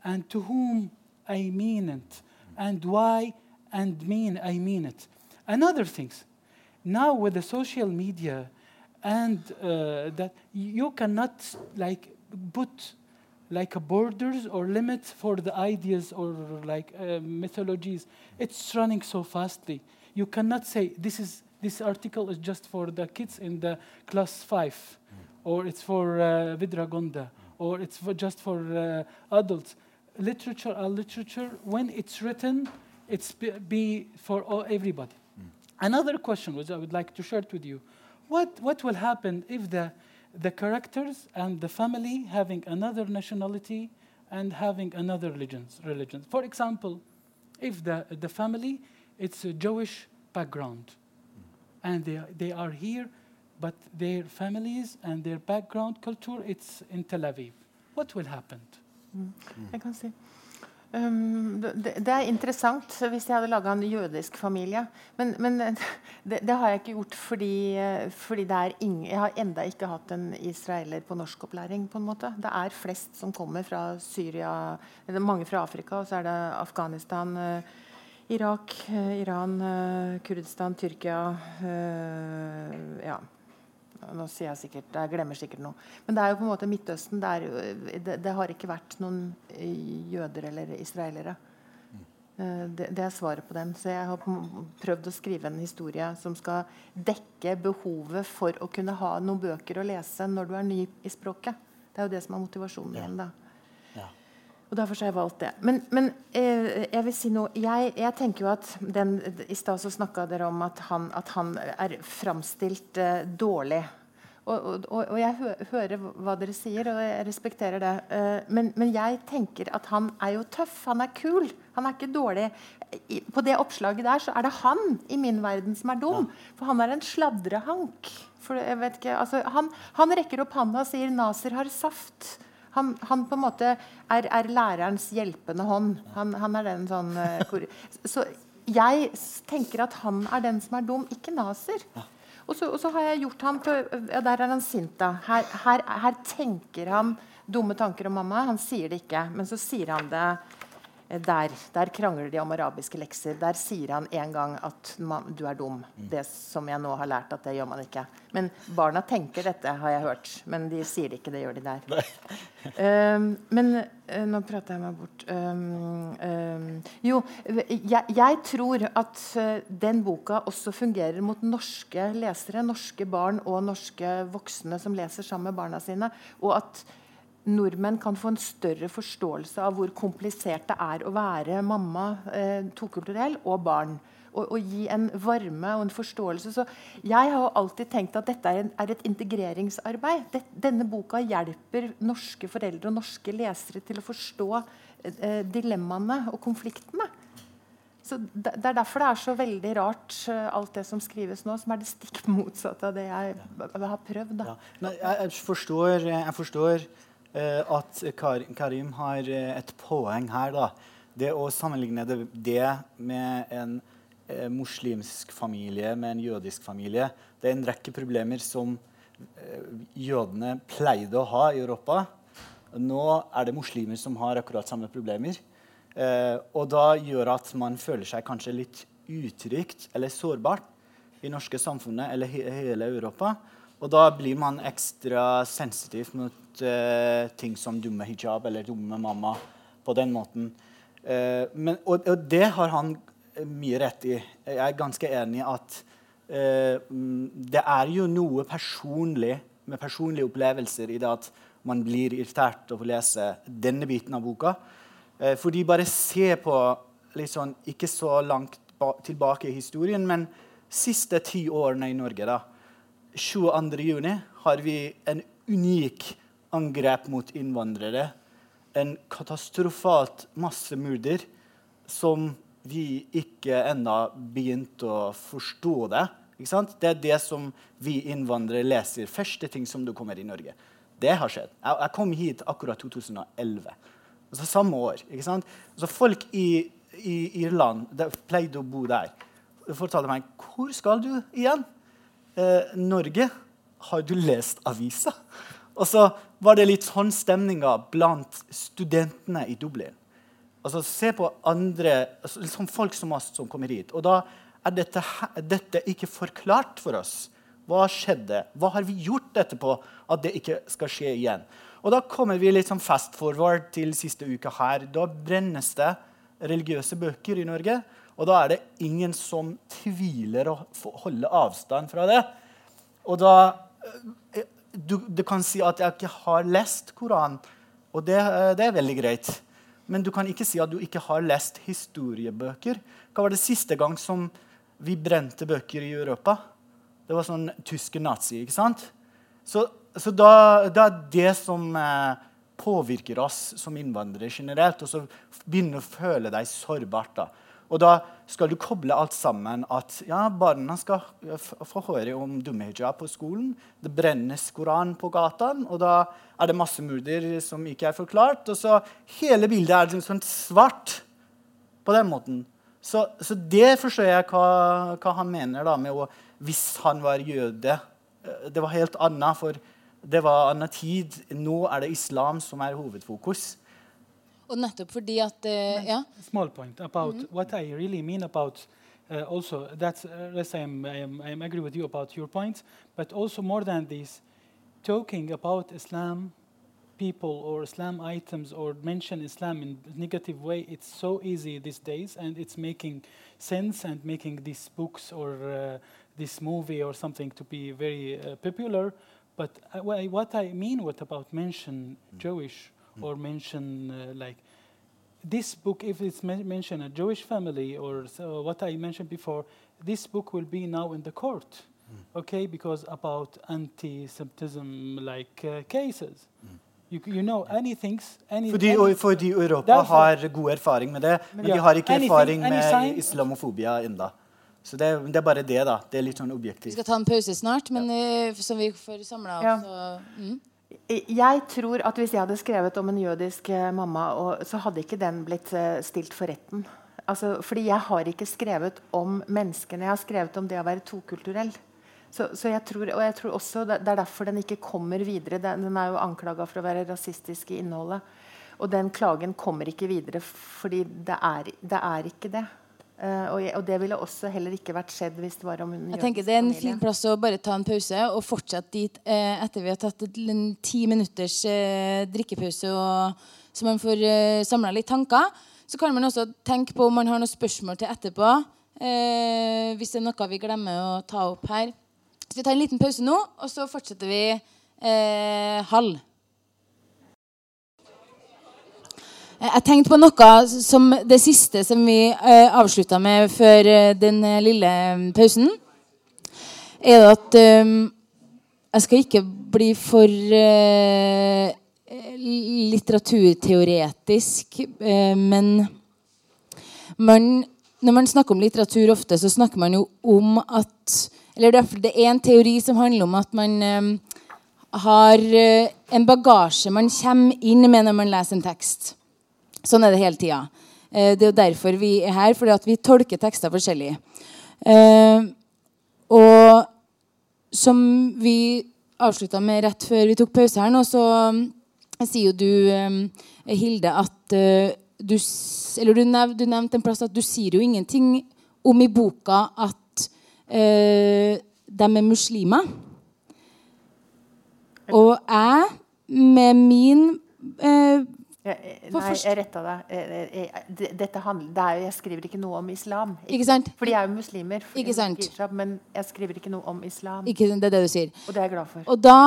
and to whom I mean it, and why and mean I mean it. Another things, now with the social media, and uh, that you cannot like put like borders or limits for the ideas or like uh, mythologies. It's running so fastly. You cannot say this is this article is just for the kids in the class five, or it's for uh, Vidragonda, or it's for just for uh, adults. Literature are literature. When it's written it's be, be for all, everybody. Another question which i would like to share it with you what, what will happen if the, the characters and the family having another nationality and having another religions, religions? For example if the, the family it's a jewish background. And they, they are here but their families and their background culture it's in tel aviv. What will happen? Jeg kan si. Um, det, det er interessant hvis jeg hadde laga en jødisk familie. Men, men det, det, har jeg ikke gjort fordi, eh, fordi ingen, jeg har enda ikke hatt en israeler på norskopplæring. på en måte. Det er flest som kommer fra Syria, mange fra Afrika, og så er det Afghanistan, eh, Irak, eh, Iran, Kurdistan, Tyrkia Ja. Nå sier jeg sikkert, jeg glemmer sikkert noe. Men det er jo på en måte Midtøsten. Det, er det, det har ikke vært noen eh, jøder eller israelere. Eh, Det, det er svaret på den. Så jeg har prøvd å skrive en historie som skal dekke behovet for å kunne ha noen bøker å lese når du er ny i språket. Det er jo det som er motivasjonen Ja. min. da. Og derfor har jeg valgt det. Men, men eh, jeg vil si noe jeg, jeg tenker jo at den, I stad snakka dere om at han, at han er framstilt eh, dårlig. Og, og, og jeg hø, hører hva dere sier, og jeg respekterer det. Eh, men, men jeg tenker at han er jo tøff. Han er kul. Han er ikke dårlig. I, på det oppslaget der så er det han i min verden som er dum. For han er en sladrehank. For jeg vet ikke, altså, han, han rekker opp handa og sier 'Naser har saft'. Han, han på en måte er, er lærerens hjelpende hånd. Han, han er den sånn eh, Så jeg tenker at han er den som er dum, ikke Naser. Og så, og så har jeg gjort han til ja, Der er han sint, da. Her, her, her tenker han dumme tanker om mamma. Han sier det ikke, men så sier han det der, der, krangler de om arabiske lekser. Der sier han en gang at man, du er dum. Mm. Det som jeg nå har lært at det gjør man ikke. Men barna tenker dette, har jeg hørt. Men de sier det ikke. Det gjør de der. um, men uh, nå prater jeg meg bort. Um, um, jo, jeg, jeg, tror at uh, den boka også fungerer mot norske lesere. Norske barn og norske voksne som leser sammen med barna sine. Og at nordmenn kan få en større forståelse av hvor komplisert det er å være mamma eh, tokulturell og barn. Og, og, gi en varme og en forståelse. Så jeg har alltid tenkt at dette er, en, er et integreringsarbeid. Det, denne boka hjelper norske foreldre og norske lesere til å forstå eh, dilemmaene og konfliktene. Så det, det er derfor det er så veldig rart, eh, alt det som skrives nå, som er det stikk motsatte av det jeg, jeg har prøvd. Ja. jeg, jeg, forstår, jeg forstår at Karim har eh, et poeng her. da. Det å sammenligne det, med en eh, muslimsk familie med en jødisk familie Det er en rekke problemer som eh, jødene pleide å ha i Europa. Nå er det muslimer som har akkurat samme problemer. Eh, og da gjør at man føler seg kanskje litt utrygt eller sårbart i norske samfunnet eller he hele Europa. Og da blir man ekstra sensitiv mot uh, ting som dumme hijab eller dumme mamma på den måten. Uh, men, og, og, det har han mye rett i. Jeg er ganske enig i at uh, det er jo noe personlig med personlige opplevelser i det at man blir irritert av å lese denne biten av boka. fordi bare se på liksom, ikke så langt tilbake i historien, men siste ti årene i Norge. da, 22.6 har vi en unik angrep mot innvandrere. En katastrofalt massemorder som vi ikke ennå begynte å forstå det. Det er det som vi innvandrere leser. Første ting som du kommer i Norge. Det har skjedd. Jeg, jeg kom hit akkurat 2011. Altså samme år. ikke sant? Så folk i, i Irland pleide å bo der. De fortalte meg hvor skal du igjen eh, Norge, har du lest avisa? Og så var det litt sånn stemninga blant studentene i Dublin. Altså, se på andre, liksom folk som oss som kommer hit. Og da er dette, dette ikke forklart for oss. Hva skjedde? Hva har vi gjort etterpå at det ikke skal skje igjen? Og da kommer vi litt sånn fast forward til siste uka her. Da brennes det religiøse bøker i Norge. Og da er det ingen som tviler å holde avstand fra det. Og da eh, du, du, kan si at jeg ikke har lest Koranen, og det, eh, det, er veldig greit. Men du kan ikke si at du ikke har lest historiebøker. Hva var det siste gang som vi brente bøker i Europa? Det var sånn tyske nazi, ikke sant? Så, så da, det er det som eh, påvirker oss som innvandrere generelt. Og så begynner å føle deg sårbart. da. Og da skal du koble alt sammen. At ja, barna skal få høre om dummehijab på skolen. Det brennes Koran på gataen, og da er det massemorder som ikke er forklart. Og så hele bildet er liksom sånn svart på den måten. Så, så det forstår jeg hva, hva, han mener da med å Hvis han var jøde Det var helt annet, for det var annen tid. Nå er det islam som er hovedfokus. Og nettopp fordi at uh, ja. Small point about mm -hmm. what I really mean about uh, also that's uh, yes, I am, I am I am agree with you about your points, but also more than this, talking about Islam people or Islam items or mention Islam in negative way, it's so easy these days, and it's making sense and making these books or uh, this movie or something to be very uh, popular. But uh, what I mean, what about mention mm. Jewish. Or mention uh, like this book, if it's men mentioned a Jewish family or so what I mentioned before, this book will be now in the court, mm. okay, because about anti-Semitism like uh, cases. Mm. You, you know, anything, any, fordi, any, fordi Europa har god erfaring med det, men yeah, de har ikke anything, erfaring med islamofobia ennå. Så det, det, er bare det, da. Det er litt sånn objektivt. Vi skal ta en pause snart, men ja. uh, så vi får samla oss. Ja. Mm. Jeg tror at hvis jeg hadde skrevet om en jødisk eh, mamma, og, så hadde ikke den blitt eh, stilt for retten. Altså, fordi jeg har ikke skrevet om menneskene. Jeg har skrevet om det å være tokulturell. Så, så jeg tror, og jeg tror også Det er derfor den ikke kommer videre. Den, den er jo anklaga for å være rasistisk i innholdet. Og den klagen kommer ikke videre, fordi det er, det er ikke det. Uh, og, jeg, og, det ville også heller ikke vært skjedd hvis det var om hun Jeg tenker Det er en fin plass å bare ta en pause og fortsette dit eh, etter vi har tatt en ti minutters eh, drikkepause, og, så man får eh, samla litt tanker. Så kan man også tenke på om man har noen spørsmål til etterpå. Eh, hvis det er noe vi glemmer å ta opp her. Så vi tar en liten pause nå, og så fortsetter vi eh, halv. Eh, jeg tenkte på noe som det siste som vi eh, avslutta med før eh, den eh, lille mm, pausen. Er at jeg skal ikke bli for litteraturteoretisk, men man, når man snakker om litteratur ofte, så snakker man jo om at Eller det er en teori som handler om at man har en bagasje man kommer inn med når man leser en tekst. Sånn er det hele tida. Eh, det er jo derfor vi er her, fordi at vi tolker tekster forskjellig. Eh, og som vi avslutta med rett før vi tok pause her nå, så eh, sier jo du, Hilde, at du Eller du, nev, du nevnte en plass at du sier jo ingenting om i boka at uh, de er muslimer. Og jeg, med min uh, jeg, nei, jeg retta deg. Dette handler, det er jeg skriver ikke noe om islam. Ikke, sant? For de er jo muslimer. Ikke sant? men jeg skriver ikke noe om islam. Ikke, det er det du sier. Og det er jeg glad for. Da,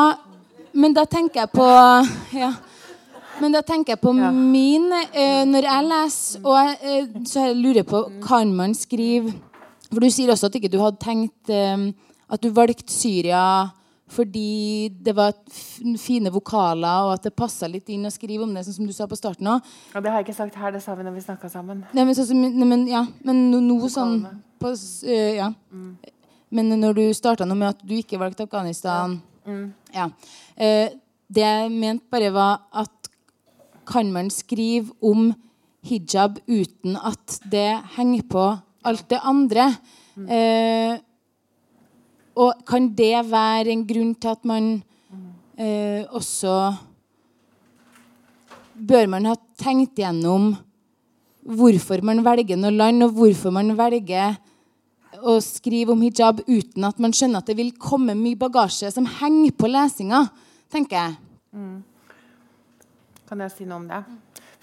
men da tenker jeg på ja. Men da tenker jeg på ja. min uh, Når jeg leser, og jeg, uh, så jeg lurer på Kan man skrive For du sier også at ikke du hadde tenkt um, at du valgte Syria fordi det var fine vokaler, og at det passa litt inn å skrive om det, sånn som du sa på starten òg. Ja, det har jeg ikke sagt her, det sa vi når vi snakka sammen. Nei, men, så, nei, men, ja, men no, noe sånn på, uh, ja. Mm. Men når du starta noe med at du ikke valgte Afghanistan ja. Mm. ja. Uh, det jeg mente bare, var at kan man skrive om hijab uten at det henger på alt det andre? Mm. Uh, og kan det være en grunn til at man eh, også Bør man ha tenkt gjennom hvorfor man velger noe land, og hvorfor man velger å skrive om hijab uten at man skjønner at det vil komme mye bagasje som henger på lesinga, tenker jeg. Mm. Kan jeg si noe om det?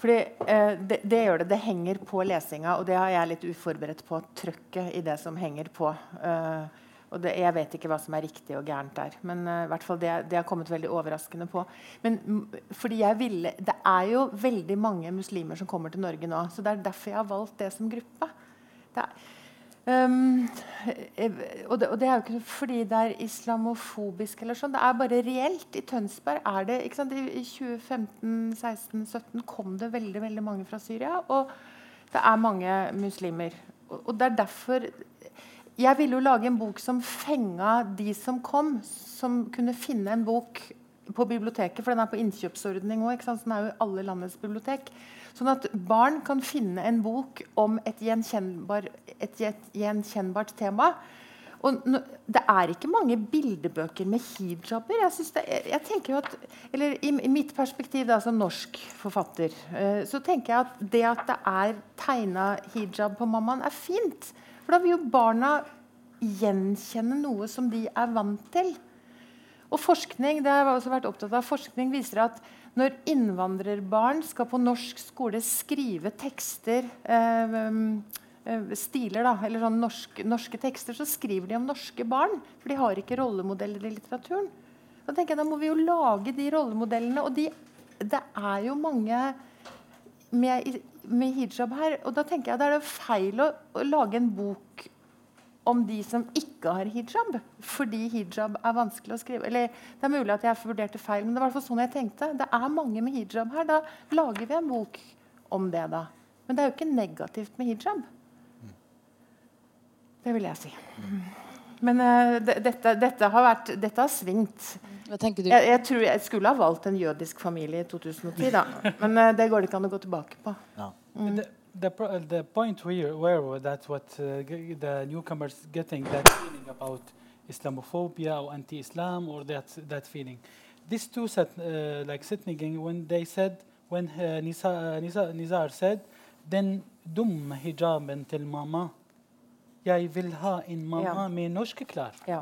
Fordi eh, det, det, gjør det. Det henger på lesinga, og det har jeg litt uforberedt på. Trøkket i det som henger på. Uh, og det, jeg vet ikke hva som er riktig og gærent der. Men uh, hvert fall det, det har kommet veldig overraskende på. Men fordi jeg ville, Det er jo veldig mange muslimer som kommer til Norge nå. Så det er derfor jeg har valgt det som gruppe. Det er, um, og, det, og, det, er jo ikke fordi det er islamofobisk, eller sånn. Det er bare reelt. I Tønsberg er det ikke sant? I 2015, 16, 17 kom det veldig, veldig mange fra Syria. Og det er mange muslimer. Og, og det er derfor jeg ville jo lage en bok som fenga de som kom, som kunne finne en bok på biblioteket, for den er på innkjøpsordning òg. Den er jo i alle landets bibliotek. Sånn at barn kan finne en bok om et, gjenkjennbar, et gjenkjennbart tema. Og det er ikke mange bildebøker med hijaber. Jeg, det, jeg tenker jo at, eller I, i mitt perspektiv da, som norsk forfatter uh, så tenker jeg at det at det er tegna hijab på mammaen, er fint. For da vil jo barna gjenkjenne noe som de er vant til. Og forskning det har jeg også vært opptatt av, forskning viser at når innvandrerbarn skal på norsk skole skrive tekster eh, eh, stiler da, eller sånn norske, norske, tekster, så skriver de om norske barn. For de har ikke rollemodeller i litteraturen. Da tenker jeg, da må vi jo lage de rollemodellene. Og de, det er jo mange med, med, hijab her. Og da tenker jeg det er feil å, å, lage en bok om de som ikke har hijab, fordi hijab er vanskelig å skrive. Eller det er mulig at jeg vurderte feil, men det var i hvert fall sånn jeg tenkte. Det er mange med hijab her. Da lager vi en bok om det, da. Men det er jo ikke negativt med hijab. Det vil jeg si. Men uh, dette, dette, har vært, dette har svingt. Hva tenker du? Jeg, jeg, tror jeg skulle ha valgt en jødisk familie i 2010, da. Men uh, det går det ikke an å gå tilbake på. Ja. Mm. The, the, the, point here, where that what uh, the newcomers getting that feeling about Islamophobia or anti-Islam or that that feeling, these two set, uh, like Sitniging when they said when uh, Nisa, Nisa, Nizar said, den dum hijaben til mamma. Jeg vil ha en mamma Ja. med norske klær. Ja.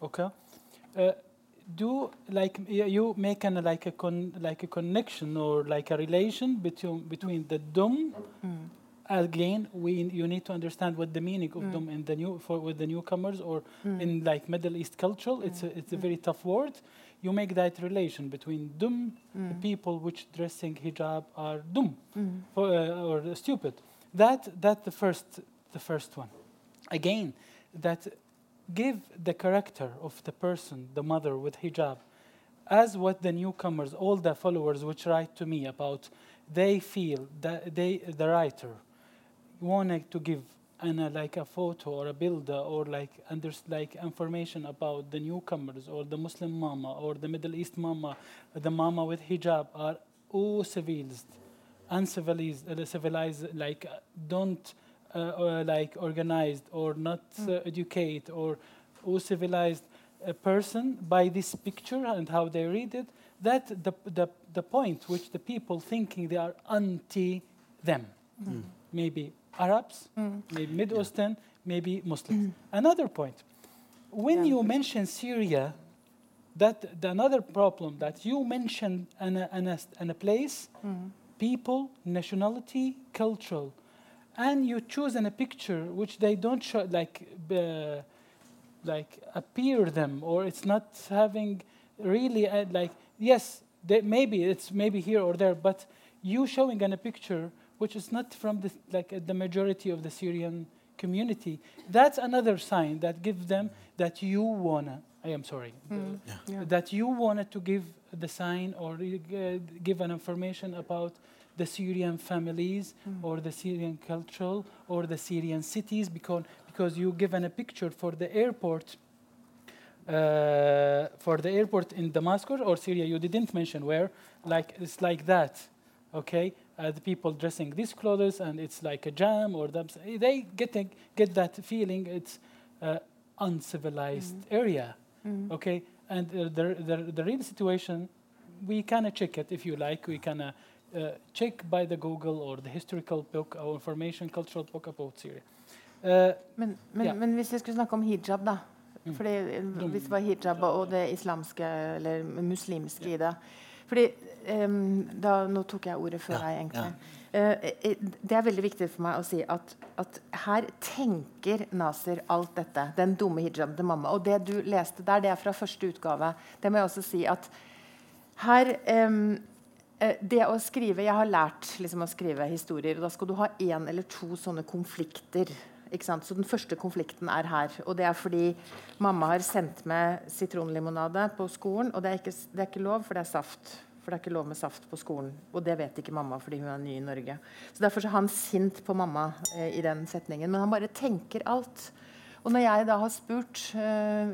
Okay. Eh, uh, do like you make an like a con, like a connection or like a relation between between the dum. Mm. Again, we you need to understand what the meaning of mm. dum in the new for with the newcomers or mm. in like Middle East culture. It's a, it's a very tough word. You make that relation between dum, the people which dressing hijab are dum for, uh, or stupid. That that the first the first one. Again, that give the character of the person, the mother with hijab, as what the newcomers, all the followers which write to me about, they feel that they, the writer, wanted to give an, uh, like a photo or a builder or like under, like information about the newcomers or the Muslim mama or the Middle East mama, the mama with hijab are all civilized, uncivilized, uh, civilized like uh, don't uh, uh, like organized or not uh, educate or all civilized a person by this picture and how they read it that the, the, the point which the people thinking they are anti them maybe arabs maybe mid-eastern maybe muslims. Another point. When Yeah. you mention syria that the another problem that you mentioned an, an, a, an a place people nationality cultural and you choose in a picture which they don't show like uh, like appear them or it's not having really uh, like yes they, maybe it's maybe here or there but you showing in a picture which is not from the like uh, the majority of the syrian community that's another sign that gives them that you wanna i am sorry uh, Yeah. that you wanted to give the sign or uh, give an information about the Syrian families or the Syrian culture or the Syrian cities because because you given a picture for the airport uh, for the airport in Damascus or Syria you didn't mention where like it's like that okay? Uh, the people dressing these clothes and it's like a jam or they getting get that feeling it's uh, uncivilized area okay? And uh, the, the the real situation we can check it if you like we can uh, uh, check by the google or the historical book or information cultural book about syria uh, Men, men, yeah. men hvis jeg skulle snakke om hijab, da Fordi eh, Hvis det var hijab og det islamske eller muslimske i det Fordi um, da, Nå tok jeg ordet før Ja, deg, egentlig. Ja. Uh, det er veldig viktig for meg å si at, at her tenker Nasir alt dette. Den dumme hijaben til mamma. Og det du leste der, det er fra første utgave. Det må jeg også si at her eh, det å skrive, Jeg har lært liksom, å skrive historier. og Da skal du ha én eller to sånne konflikter. Så Den første konflikten er her. og Det er fordi mamma har sendt med sitronlimonade på skolen. Og det er, ikke, det er ikke lov, for det er saft. For det er ikke lov med saft på skolen. Og det vet ikke mamma fordi hun er ny i Norge. Så Derfor er han sint på mamma eh, i den setningen. Men han bare tenker alt. Og når jeg da har spurt uh,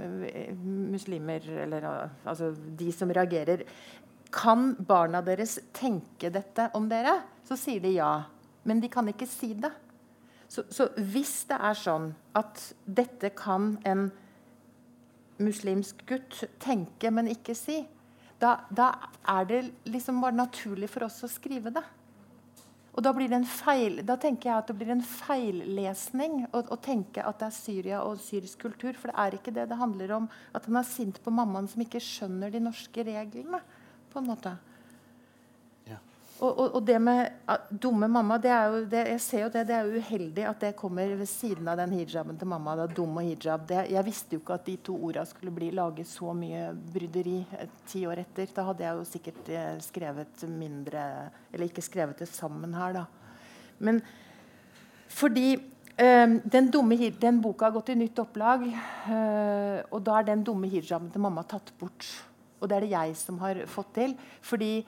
muslimer, eller uh, altså de som reagerer Kan barna deres tenke dette om dere? Så sier de ja. Men de kan ikke si det. Så, så hvis det er sånn at dette kan en muslimsk gutt tenke, men ikke si, da, da er det liksom bare naturlig for oss å skrive det. Og da, feil, da tenker jeg at det blir en feillesning å, å tenke at det er Syria og syrisk kultur. For det er ikke det. Det handler om at han er sint på mammaen som ikke skjønner de norske reglene. På en måte. Ja. Og, og, og det med ah, dumme mamma det er jo, det, Jeg ser jo det, det er jo uheldig at det kommer ved siden av den hijaben til mamma. Da, dum og hijab. Det, jeg visste jo ikke at de to orda skulle bli laget så mye bryderi eh, ti år etter. Da hadde jeg jo sikkert eh, skrevet mindre Eller ikke skrevet det sammen her, da. Men fordi eh, den, dumme, den boka har gått i nytt opplag, uh, og da er den dumme hijaben til mamma tatt bort. Og det er det jeg som har fått til. Fordi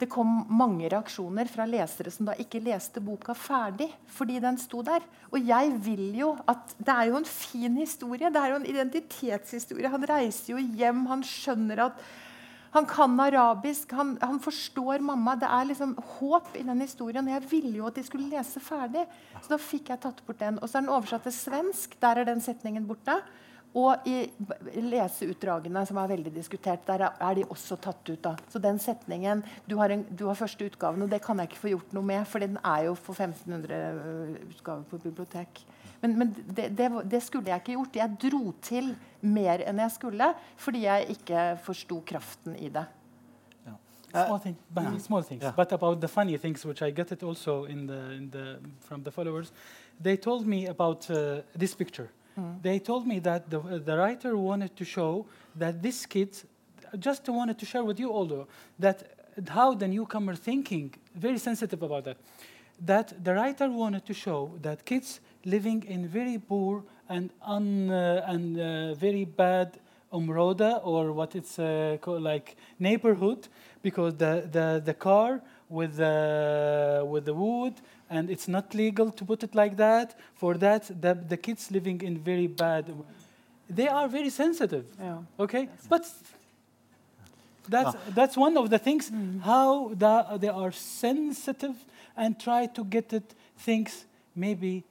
det kom mange reaksjoner fra lesere som da ikke leste boka ferdig fordi den sto der. Og jeg vil jo at Det er jo en fin historie. Det er jo en identitetshistorie. Han reiser jo hjem, han skjønner at han kan arabisk, han, han forstår mamma. Det er liksom håp i den historien. og Jeg ville jo at de skulle lese ferdig. Så da fikk jeg tatt bort den. Og så er den oversatt til svensk. Der er den setningen borte. Og i leseutdragene, som er veldig diskutert, der er- de også tatt ut. da. Så den setningen du har, en, du har første utgaven, og det kan jeg ikke få gjort noe med, for den er jo for 1500 utgaver på bibliotek. Men, men det, det, det skulle jeg ikke gjort. Jeg dro til mer enn jeg skulle fordi jeg ikke forsto kraften i det. small thing, bah, small things. yeah. But about the funny things, which I get it also in the, in the from the followers, they told me about uh, this picture. They told me that the, the writer wanted to show that this kid, just wanted to share with you, although that how the newcomer thinking, very sensitive about that, that the writer wanted to show that kids living in very poor and un, uh, and uh, very bad umroda or what it's uh, called like neighborhood because the, the, the car with the, with the wood and it's not legal to put it like that. For that the, the kids living in very bad they are very sensitive Yeah. okay? But that's, ah. that's one of the things mm. how the, they are sensitive and try to get it things maybe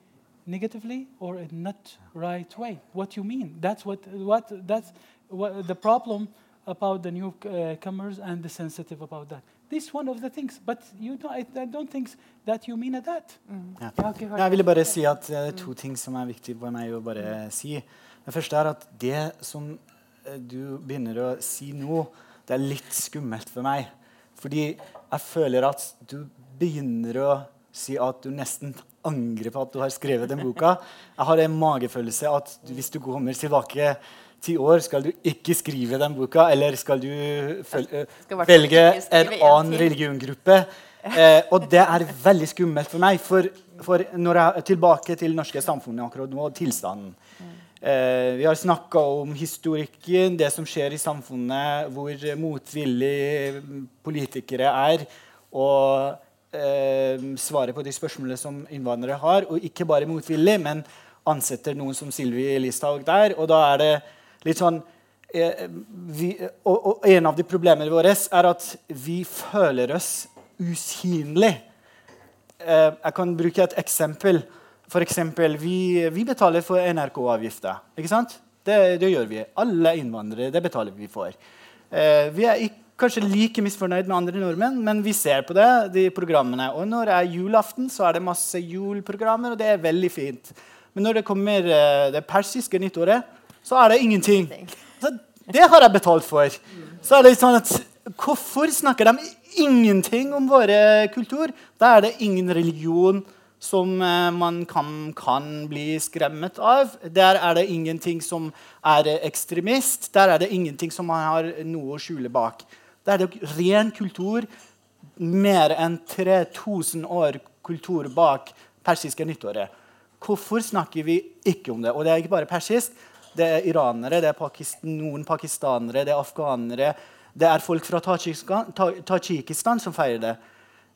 negatively or in not right way. What you mean? That's what what that's what the problem about the newcomers and the sensitive about that this one of the things but you don't, I, I don't think that you mean that Jeg Ja. ikke Jeg ville bare si at det er to ting som er viktig for meg å bare si. Det første er at det som eh, du begynner å si nå, det er litt skummelt for meg. Fordi jeg føler at du begynner å si at du nesten angrer på at du har skrevet den boka. Jeg har en magefølelse at hvis du kommer tilbake ti år, skal du ikke skrive den boka, eller skal du føl eh, Skal velge en en annen religiongruppe. Eh, og det er veldig skummelt for meg. For, for når jeg er tilbake til det norske samfunnet akkurat nå, og tilstanden eh, Vi har snakka om historikken, det som skjer i samfunnet, hvor motvillige politikere er, og eh, svaret på de spørsmålene som innvandrere har. Og ikke bare motvillig, men ansetter noen som Sylvi Listhaug der. Og da er det litt sånn eh, vi, og, og en av de problemene våre er at vi føler oss usynlig. Eh, jeg kan bruke et eksempel. For eksempel, vi, vi betaler for NRK-avgifta. Det, det gjør vi. Alle innvandrere det betaler vi for. Eh, vi er ikke, kanskje like misfornøyd med andre nordmenn, men vi ser på det, de programmene. Og når det er julaften, så er det masse juleprogrammer, og det er veldig fint. Men når det kommer det persiske nyttåret, så er det ingenting. Så det har jeg betalt for. Så er det litt sånn at Hvorfor snakker de ingenting om våre kultur? Da er det ingen religion som eh, man kan, kan bli skremmet av. Der er det ingenting som er ekstremist. Der er det ingenting som man har noe å skjule bak. Der er det ren kultur. Mer enn 3000 år kultur bak persiske nyttåret. Hvorfor snakker vi ikke om det? Og det er ikke bare persisk. Det er iranere, det er pakistan, noen pakistanere, det er afghanere. Det er folk fra Tajikistan, Ta- som feirer det.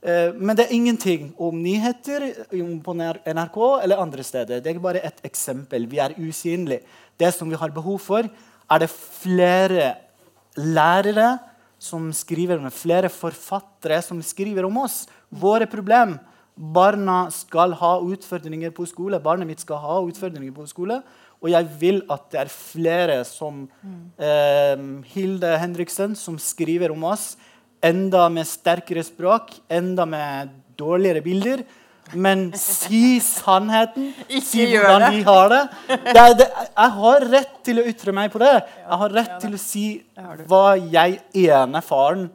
Eh, men det er ingenting om nyheter på NRK eller andre steder. Det er bare et eksempel. Vi er usynlige. Det som vi har behov for, er det flere lærere som skriver med flere forfattere som skriver om oss. Våre problem. Barna skal ha utfordringer på skole. Barnet mitt skal ha utfordringer på skole. Og jeg vil at det er flere som eh, Hilde Henriksen, som skriver om oss. Enda med sterkere språk, enda med dårligere bilder. Men si sannheten. Si hvordan de har det. det, det jeg har rett til å ytre meg på det. Jeg har rett til å si hva jeg ene faren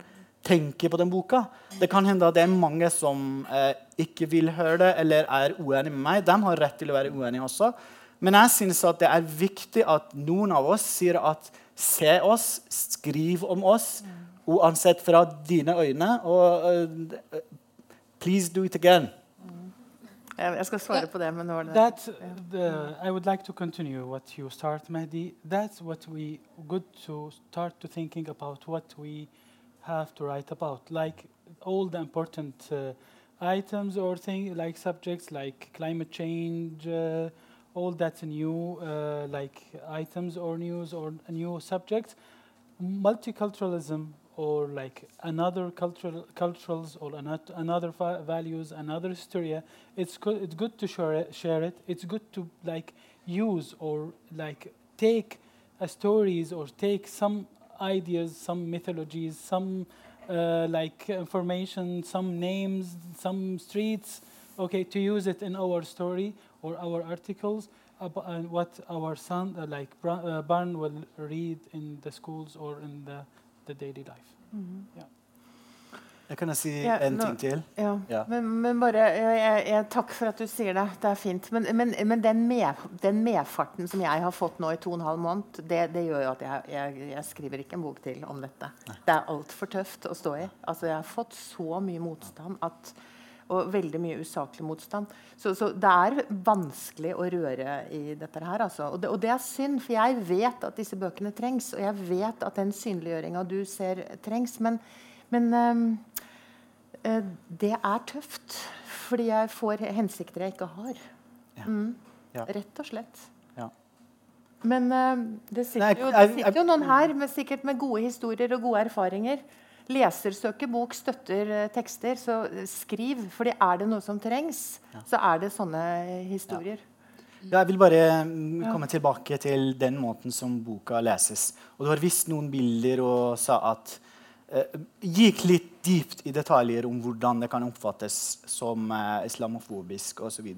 tenker på den boka. Det kan hende at det er mange som eh, ikke vil høre det eller er uenig med meg. De har rett til å være uenige også. Men jeg synes at det er viktig at noen av oss sier at se oss, skriv om oss, uansett fra dine øyne. Og uh, please do it again. Jeg jeg skal svare på det, men nå var det That the, I would like to continue what you start, Mehdi. That's what we good to start to thinking about what we have to write about, like all the important uh, items or things like subjects like climate change, uh, all that new, uh, like items or news or new subjects. Multiculturalism or like another cultural cultures or another, va- values, another history. It's good. It's good to share it, share it. It's good to like use or like take uh, stories or take some ideas, some mythologies, some uh, like information, some names, some streets, okay, to use it in our story or our articles, about what our son, uh, like uh, Barn, will read in the schools or in the, the daily life. Jeg kan si Ja, en nå- ting til. Ja, Ja. Men, men bare jeg, jeg, jeg, Takk for at du sier det. Det er fint. Men, men, men den, med, den medfarten som jeg har fått nå i to og en halv måned, det, det gjør jo at jeg, jeg, jeg skriver ikke en bok til om dette. Det er altfor tøft å stå i. Altså, jeg har fått så mye motstand at, og veldig mye usaklig motstand. Så, så det er vanskelig å røre i dette her. Altså. Og, det, og det er synd, for jeg vet at disse bøkene trengs. Og jeg vet at den synliggjøringa du ser, trengs. Men, men ehm, Eh, det er tøft, fordi jeg får hensikter jeg ikke har. Ja. Mm. Ja. Rett og slett. Ja. Men eh, det sitter, jo, det sitter jo noen her med, sikkert med gode historier og gode erfaringer. Lesersøker bok støtter eh, tekster, så skriv. fordi er det noe som trengs, så er det sånne historier. Ja, jeg vil bare mm, komme tilbake til den måten som boka leses. Og Du har vist noen bilder og sa at eh, Gikk litt dypt i detaljer om hvordan det kan oppfattes som eh, islamofobisk osv.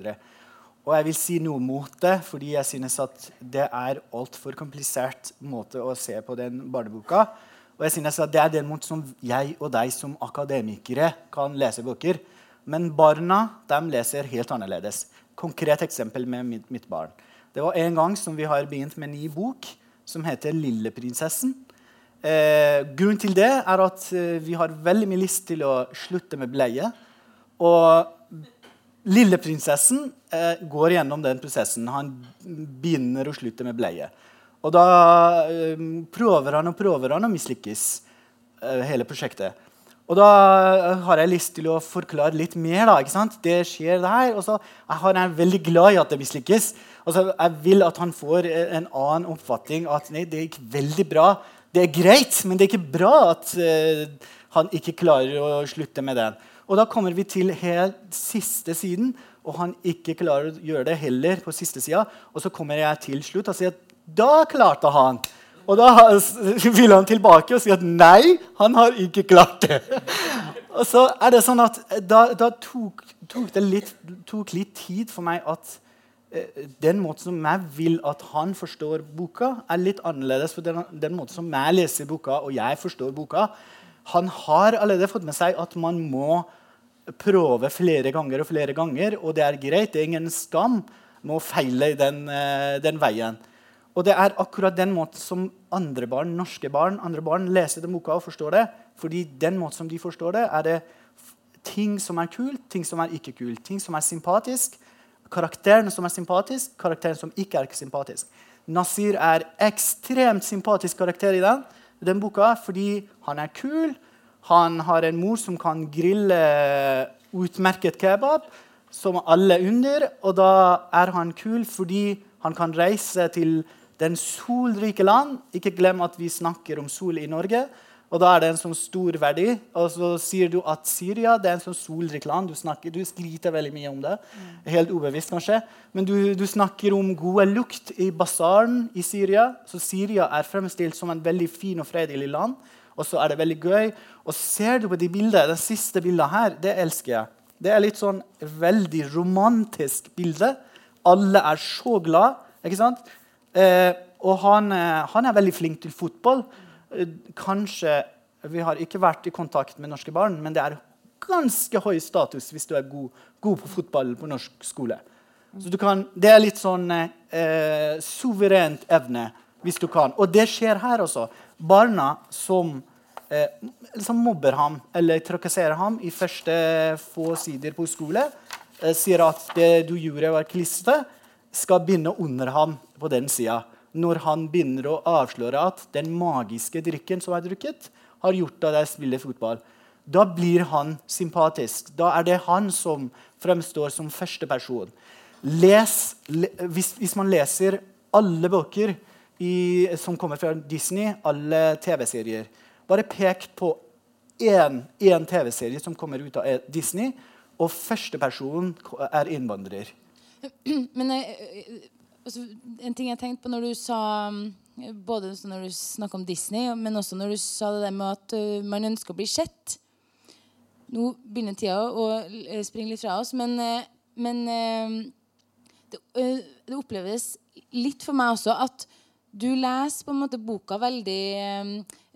Og jeg vil si noe mot det, fordi jeg synes at det er altfor komplisert måte å se på den barneboka. Og jeg synes at det er måten som jeg og deg som akademikere kan lese bøker. Men barna de leser helt annerledes. Konkret eksempel med mitt, mitt barn. Det var En gang som vi har begynt med en ny bok som heter 'Lilleprinsessen'. Eh, grunnen til det er at eh, vi har veldig mye lyst til å slutte med bleie. Og lilleprinsessen eh, går gjennom den prosessen. Han begynner å slutte med bleie. Og da eh, prøver han og prøver han å mislykkes, eh, hele prosjektet. Og da eh, har jeg lyst til å forklare litt mer. da, ikke sant? Det skjer der. og så er jeg veldig glad i at det mislykkes. Jeg vil at han får en annen oppfatning. At nei, det gikk veldig bra. Det er greit, men det er ikke bra at uh, han ikke klarer å slutte med den. Og da kommer vi til helt siste siden, og han ikke klarer å gjøre det heller på siste sida. Og så kommer jeg til slutt og sier at da klarte han. Og da vil han tilbake og si at nei, han har ikke klart det. Og så er det sånn at da, da tok, tok det litt, tok litt tid for meg at eh, den måten som jeg vil at han forstår boka, er litt annerledes for den, den måten som jeg leser boka og jeg forstår boka. Han har allerede fått med seg at man må prøve flere ganger og flere ganger, og det er greit. Det er ingen skam med å feile den, eh, den veien. Og det er akkurat den måten som andre barn, norske barn andre barn leser den boka og forstår det. Fordi den måten som de forstår det, er det ting som er kult, ting som er ikke kult. Ting som er sympatisk, karakteren som er sympatisk, karakteren som ikke er sympatisk. Nasir er ekstremt sympatisk karakter i den, den boka fordi han er kul. Han har en mor som kan grille utmerket kebab, som alle under. Og da er han kul fordi han kan reise til den solrike land. Ikke glem at vi snakker om sol i Norge. Og da er det en sånn stor verdi. Og så sier du at Syria det er en sånn solrik land. Du, snakker, du sliter veldig mye om det. Helt ubevisst, kanskje. Men du, du snakker om gode lukt i basaren i Syria. Så Syria er fremstilt som en veldig fin og fredelig land. Og så er det veldig gøy. Og ser du på de bildene, det siste bildet her, det elsker jeg. Det er litt sånn veldig romantisk bilde. Alle er så glad. ikke sant? Eh, og han, eh, han er veldig flink til fotball. Eh, kanskje Vi har ikke vært i kontakt med norske barn, men det er ganske høy status hvis du er god, god på fotball på norsk skole. Så kan, Det er litt sånn eh, suverent evne hvis du kan. Og det skjer her også. Barna som, eh, som mobber ham eller trakasserer ham i første få sider på skole, eh, sier at det du gjorde, var klissete, skal begynne under ham på den sida. Når han begynner å avsløre at den magiske drikken som er drukket, har gjort at jeg spiller fotball. Da blir han sympatisk. Da er det han som fremstår som førsteperson. Les, le, hvis, hvis man leser alle bøker i, som kommer fra Disney, alle TV-serier Bare pek på én TV-serie som kommer ut av Disney, og førstepersonen er innvandrer. Men eh, altså, En ting jeg tenkte på når du sa mm, Både når du snakka om Disney, men også når du sa det der med at uh, man ønsker å bli sett. Nå begynner tida å springe litt fra oss, men, men det, det, oppleves litt for meg også at du leser på en måte boka veldig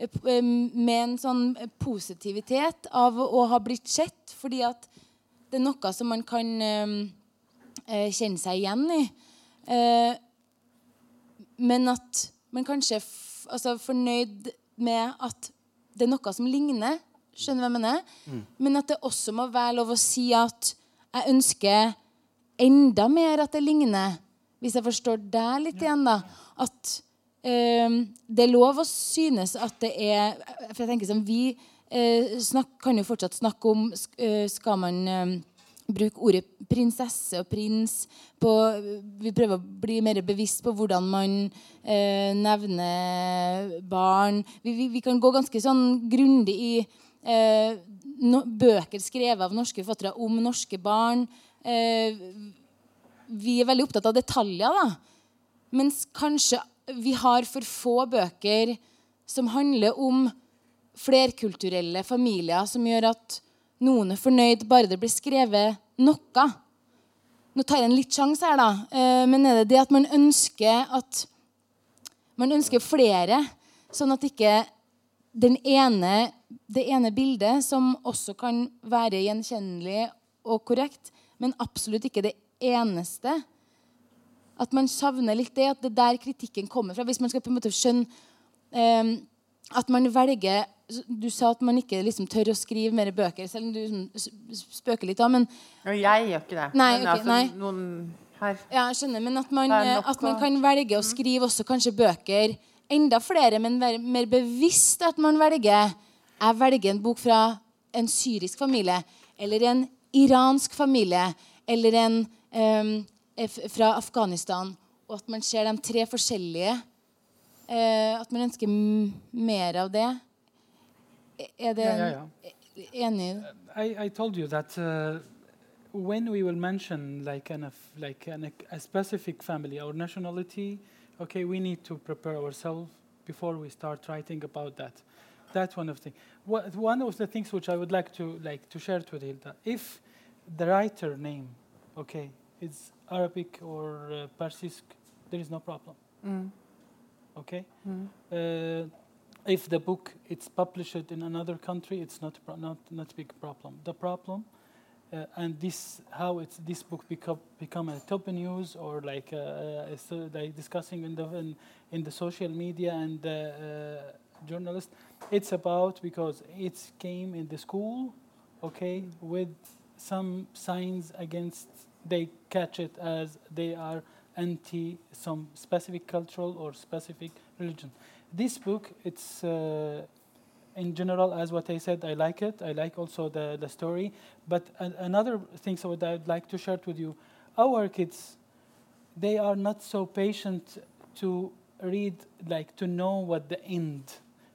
med en sånn positivitet av å ha blitt sett, fordi at det er noe som man kan eh, kjenne seg igjen i. Eh, men at man kanskje er altså, fornøyd med at det er noe som ligner. Skjønner hva jeg mener? Mm. Men at det også må være lov å si at jeg ønsker enda mer at det ligner. Hvis jeg forstår deg litt igjen, da. At eh, det er lov å synes at det er For jeg tenker som vi eh, snakk, kan jo fortsatt snakke om uh, Skal man uh, bruke ordet prinsesse og prins på, Vi prøver å bli mer bevisst på hvordan man eh, nevner barn. Vi, vi, vi, kan gå ganske sånn grundig i eh, no, bøker skrevet av norske forfattere om norske barn. Eh, vi er veldig opptatt av detaljer, da. Mens kanskje vi har for få bøker som handler om flerkulturelle familier, som gjør at noen er fornøyd bare det blir skrevet noe. Nå tar jeg en litt sjanse her, da. Eh, men er det det at man ønsker at man ønsker flere, sånn at ikke ene, det ene bildet, som også kan være gjenkjennelig og korrekt, men absolutt ikke det eneste At man savner litt det, at det er der kritikken kommer fra. Hvis man skal på en måte skjønne eh, at man velger du sa at man ikke liksom tør å skrive mer bøker, selv om du liksom spøker litt. da, men... Jeg gjør ikke det. Nei, men, okay, altså, nei. Noen her. Ja, jeg skjønner, Men at man, at man kan velge å skrive også kanskje bøker enda flere, men være mer bevisst at man velger Jeg velger en bok fra en syrisk familie eller en iransk familie eller en um, fra Afghanistan, og at man ser de tre forskjellige. Uh, at man ønsker mer av det. Yeah, yeah, yeah. I, I told you that uh, when we will mention like an, like an, a specific family or nationality, okay, we need to prepare ourselves before we start writing about that. That's one of the what, one of the things which I would like to like to share with Hilda. If the writer name, okay, is Arabic or uh, Persisk, there is no problem. Mm. Okay. Mm. Uh, if the book it's published in another country, it's not not not big problem. The problem, uh, and this how it's this book become become a top news or like uh, uh, like discussing in the in, in, the social media and uh, journalists. It's about because it came in the school, okay, with some signs against. They catch it as they are anti some specific cultural or specific religion this book, it's uh, in general, as what I said, I like it. I like also the, the story. But an another thing so that I'd like to share with you, our kids, they are not so patient to read, like to know what the end.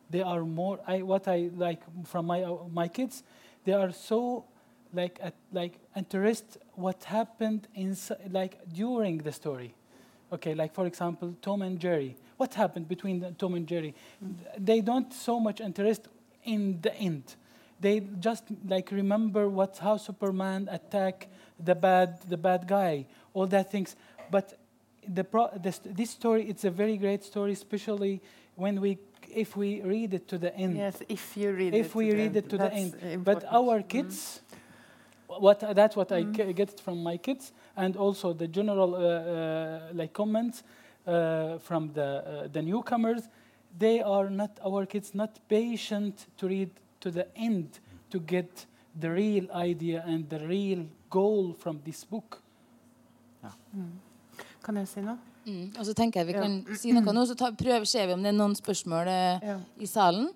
They are more. I what I like from my uh, my kids, they are so like at, like interest what happened in like during the story. Okay, like for example, Tom and Jerry what happened between Tom and Jerry. Mm. They don't so much interest in the end. They just like remember what how Superman attack the bad the bad guy, all that things. But the pro, this, this story it's a very great story, especially when we if we read it to the end. Yes, if you read if it. If we read it to the end. Important. But our kids. Mm what that's what mm. I get from my kids, and also the general uh, uh, like comments uh, from the, uh, the newcomers, they are not, our kids, not patient to read to the end to get the real idea and the real goal from this book. Ja. Mm. Kan jeg si noe? Mm. Og så tenker jeg vi kan ja. si noe nå, så ta, prøver, ser vi om det er noen spørsmål eh, ja. i salen.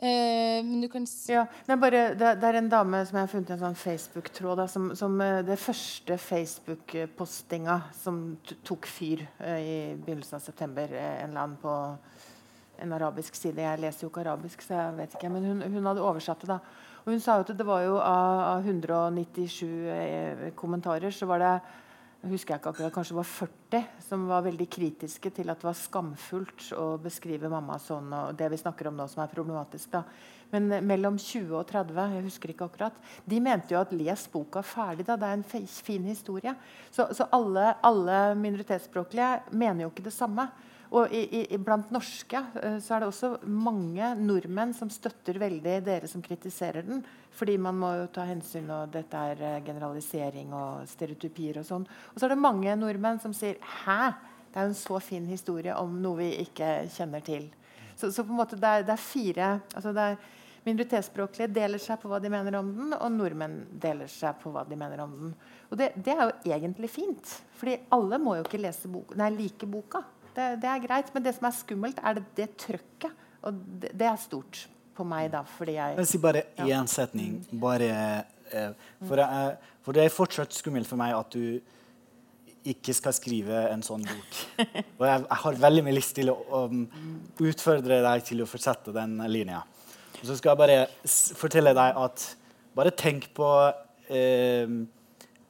Eh, men du kan ja, det, er bare, det, det, er en dame som jeg har funnet en sånn Facebook-tråd som, som, eh, Det første Facebook-postinga som tok fyr eh, i begynnelsen av september. Eh, en annen på en arabisk side. Jeg leser jo ikke arabisk, så jeg vet ikke. Men hun, hun hadde oversatt det. da og Hun sa jo at det var jo av, av 197 eh, kommentarer, så var det husker jeg ikke akkurat, kanskje var 40 som var veldig kritiske til at det var skamfullt å beskrive mamma sånn, og det vi snakker om nå som er problematisk. da. Men eh, mellom 20 og 30 jeg husker ikke akkurat, de mente jo at les boka ferdig. da, Det er en fin historie. Så, så alle, alle minoritetsspråklige mener jo ikke det samme. Og i, i, Blant norske uh, så er det også mange nordmenn som støtter veldig dere som kritiserer den. Fordi man må jo ta hensyn, og dette er uh, generalisering og stereotypier og sånn. Og så er det mange nordmenn som sier 'hæ? Det er jo en så fin historie om noe vi ikke kjenner til'. Så, så på en måte det er, det er fire altså det er Minoritetsspråklige deler seg på hva de mener om den, og nordmenn deler seg på hva de mener om den. Og det, det er jo egentlig fint, fordi alle må jo ikke lese boka, nei, like boka. Det, det, er greit. Men det som er skummelt, er det, det trøkket. Og det, det, er stort på meg, da. Fordi jeg Jeg sier bare én ja. setning. Bare, eh, for, jeg, for, det er fortsatt skummelt for meg at du ikke skal skrive en sånn bok. Og jeg, jeg har veldig mye lyst til å um, utfordre deg til å fortsette den linja. Og så skal jeg bare fortelle deg at bare tenk på um,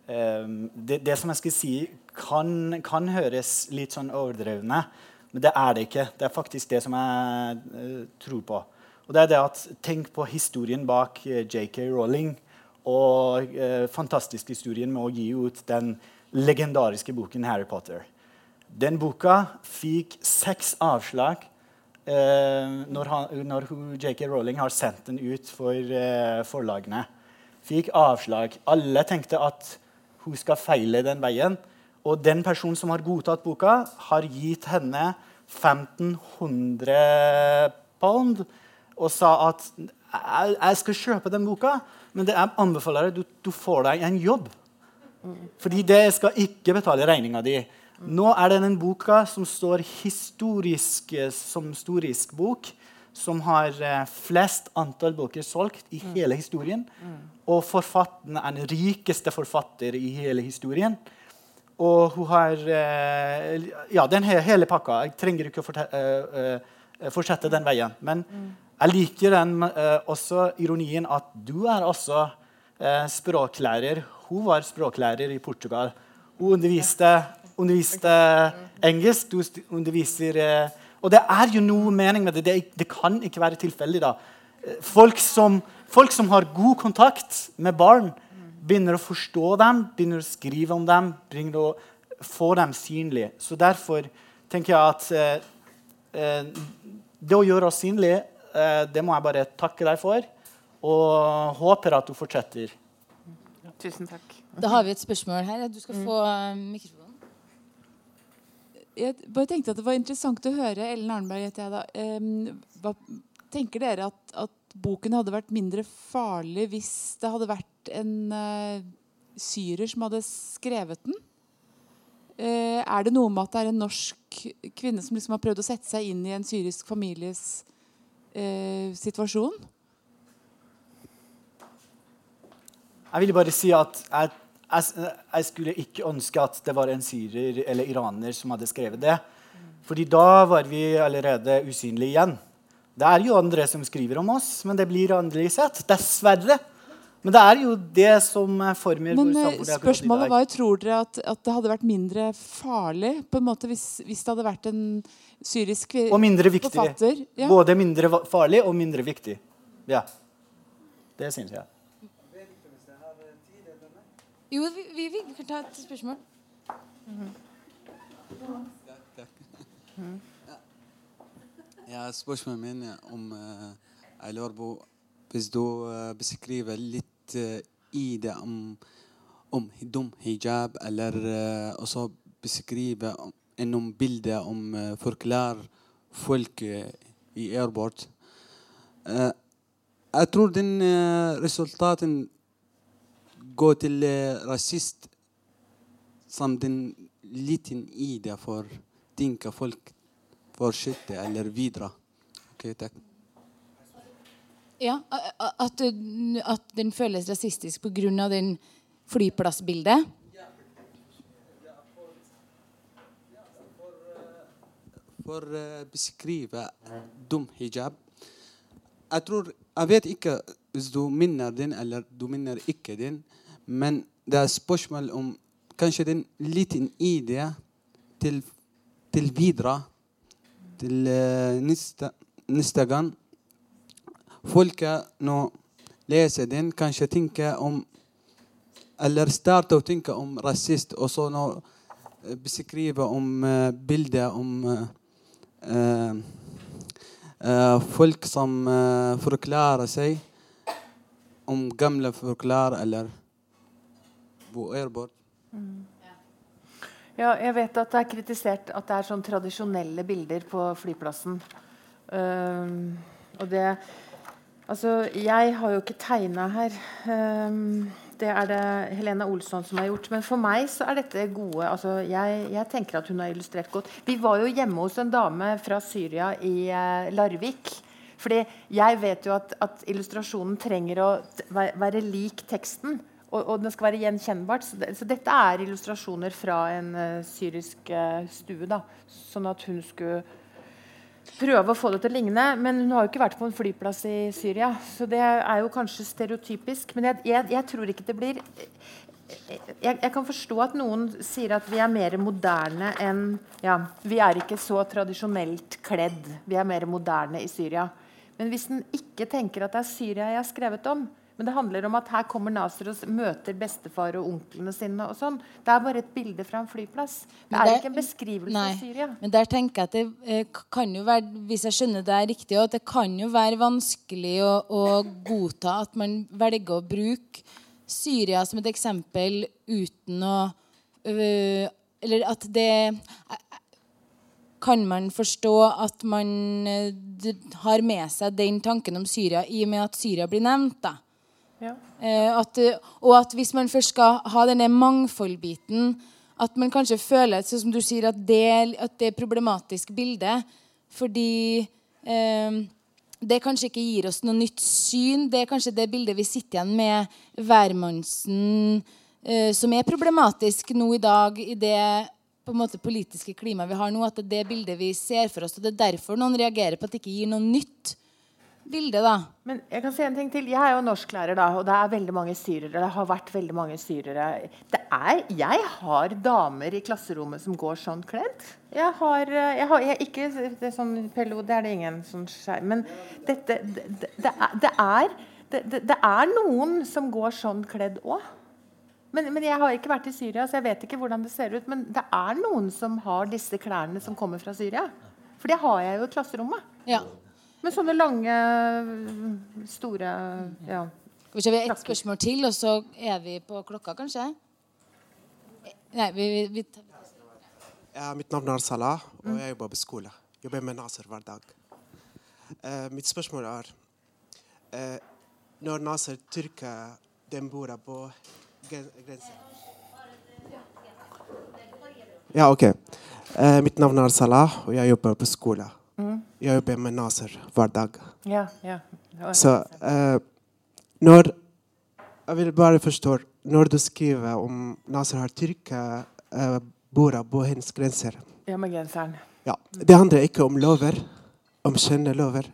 um, det, det, som jeg skal si, kan, kan, høres litt sånn overdrevne, men det er det ikke. Det er faktisk det som jeg uh, tror på. Og det er det at Tenk på historien bak uh, eh, JK Rowling og uh, fantastisk historien med å gi ut den legendariske boken Harry Potter. Den boka fikk seks avslag når, han, når JK Rowling har sendt den ut for forlagene. Fikk avslag. Alle tenkte at hun skal feile den veien. Og den personen som har godtatt boka, har gitt henne 1500 pound og sa at jeg, jeg skal kjøpe den boka, men det jeg anbefaler deg du, du får deg en jobb. Fordi det skal ikke betale regninga di. Nå er det den boka som står historisk som historisk bok, som har eh, flest antall bøker solgt i hele historien. Og forfatteren er den rikeste forfatter i hele historien. Og hun har eh, Ja, den hele pakka. Jeg trenger ikke å eh, eh, fortsette den veien. Men jeg liker den også ironien at du er også språklærer. Hun var språklærer i Portugal. Hun underviste, underviste engelsk. Du underviser Og det er jo noe mening med det. Det, det kan ikke være tilfeldig. da. Folk som, folk som har god kontakt med barn, begynner å forstå dem, begynner å skrive om dem, begynner å få dem synlige. Så derfor tenker jeg at eh, eh, det å gjøre oss synlige, eh, det må jeg bare takke deg for. Og håper at du fortsetter. Tusen takk. Da har vi et spørsmål her. Du skal få uh, mikrofonen. Jeg bare tenkte at Det var interessant å høre Ellen Arnberg. Um, hva tenker dere at, at, boken hadde vært mindre farlig hvis det hadde vært en uh, syrer som hadde skrevet den? Uh, er det noe med at det er en norsk kvinne som liksom har prøvd å sette seg inn i en syrisk families uh, situasjon? Jeg vil bare si at jeg, jeg, jeg, skulle ikke ønske at det var en syrer eller iraner som hadde skrevet det. Fordi da var vi allerede usynlige igjen. Det er jo andre som skriver om oss, men det blir aldri sett. Dessverre. Men det er jo det som former Men eh, spørsmålet var jo, tror dere at, at, det hadde vært mindre farlig på en måte hvis, hvis det hadde vært en syrisk forfatter? og mindre viktig. forfatter? Ja. Både mindre farlig og mindre viktig. Ja. Det syns jeg. Jo, vi, vi, vi, kan ta et spørsmål. Mm -hmm. Takk, takk. Mm. Ja, spørsmålet min er om uh, jeg lurer på Hvis du uh, beskriver litt uh, i det om, om dum hijab, eller uh, også beskrive noen bilder om uh, forklare folk i airport Jeg tror den resultaten går til rasist som den liten idé for tenke folk fortsette eller videre. Ok, takk. Ja, at, at den føles rasistisk pga. den flyplassbildet? For å uh, beskrive dum hijab Jeg tror Jeg vet ikke hvis du minner den eller du minner ikke den, men det er spørsmål om kanskje er liten idé til, til videre. Til eh, neste, neste gang folket nå leser den, kanskje tenker om Eller starte å tenke om rasist, og så nå eh, beskrive om uh, bildet om Ja, jeg vet at det er kritisert at det er sånn tradisjonelle bilder på flyplassen. Um, og det Altså, jeg har jo ikke tegna her. Um, det er det Helena Olsson som har gjort. Men for meg så er dette gode altså, jeg, jeg tenker at hun har illustrert godt. Vi var jo hjemme hos en dame fra Syria i uh, Larvik. Fordi jeg vet jo at, at illustrasjonen trenger å være lik teksten. Og, og den skal være gjenkjennbart. Så, det, så dette er illustrasjoner fra en uh, syrisk uh, stue. da, Sånn at hun skulle prøve å få det til å ligne. Men hun har jo ikke vært på en flyplass i Syria, så det er jo kanskje stereotypisk. Men jeg, jeg, jeg tror ikke det blir jeg, jeg kan forstå at noen sier at vi er mer moderne enn ja, Vi er ikke så tradisjonelt kledd. Vi er mer moderne i Syria. Men hvis en ikke tenker at det er Syria jeg har skrevet om, men det handler om at her kommer Naser og møter bestefar og onklene sine. og sånn. Det er bare et bilde fra en flyplass. Det er det- ikke en beskrivelse Nei, av Syria. Men der tenker jeg at det eh, kan jo være, hvis jeg skjønner det er riktig, at det kan jo være vanskelig å, å godta at man velger å bruke Syria som et eksempel uten å øh, Eller at det Kan man forstå at man eh, har med seg den tanken om Syria i og med at Syria blir nevnt? da? Ja. Eh, at, eh, og at hvis man først skal ha denne mangfoldbiten, at man kanskje føler sånn som du sier, at det, at det er problematisk bilde. Fordi eh, det kanskje ikke gir oss noe nytt syn. Det er kanskje det bildet vi sitter igjen med hvermannsen, eh, som er problematisk nå i dag i det på en måte politiske klimaet vi har nå. At det er det bildet vi ser for oss. Og det er derfor noen reagerer på at det ikke gir noe nytt bilde. da. Men jeg kan si en ting til. Jeg er jo norsklærer, da, og det er veldig mange syrere. Det har vært veldig mange syrere. Det er, jeg har damer i klasserommet som går sånn kledd. Jeg har, eh, jeg har jeg, Ikke det er sånn pello, det er det ingen som skjer. Men dette Det, det, det er, det, er, det, det, det er noen som går sånn kledd òg. Men, men jeg har ikke vært i Syria, så jeg vet ikke hvordan det ser ut. Men det er noen som har disse klærne som kommer fra Syria. For det har jeg jo i klasserommet. Ja. Med sånne lange, store ja. Skal vi se, vi har ett spørsmål til, og så er vi på klokka, kanskje? Nei, vi, vi, Ja, mitt navn er Salah, og jeg jobber på skole. Jobber med Naser hver dag. Uh, mitt spørsmål er uh, Når Naser trykker den borda på gren- grensen Ja, OK. Uh, mitt navn er Salah, og jeg jobber på skole. Jeg jobber med Naser hver dag. Ja, ja. Så eh, når Jeg vil bare forstå Når du skriver om Naser har tyrka eh, borda på hennes grenser ja, med genseren. ja, Det handler ikke om lover, om kjennelover.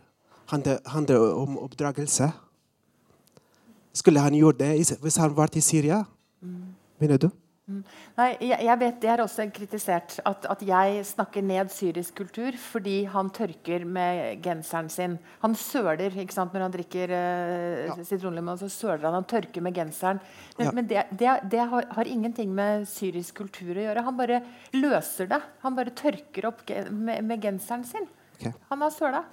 Det handler, om oppdragelse. Skulle han gjort det hvis han var i Syria? Mener du? Nei, jeg, jeg vet Det er også kritisert at, at jeg snakker ned syrisk kultur fordi han tørker med genseren sin. Han søler ikke sant, når han drikker eh, Ja. Så søler han, han tørker med genseren. Men, Ja. men det, det, det har, har ingenting med syrisk kultur å gjøre. Han bare løser det. Han bare tørker opp med, med genseren sin. Okay. Han har søla.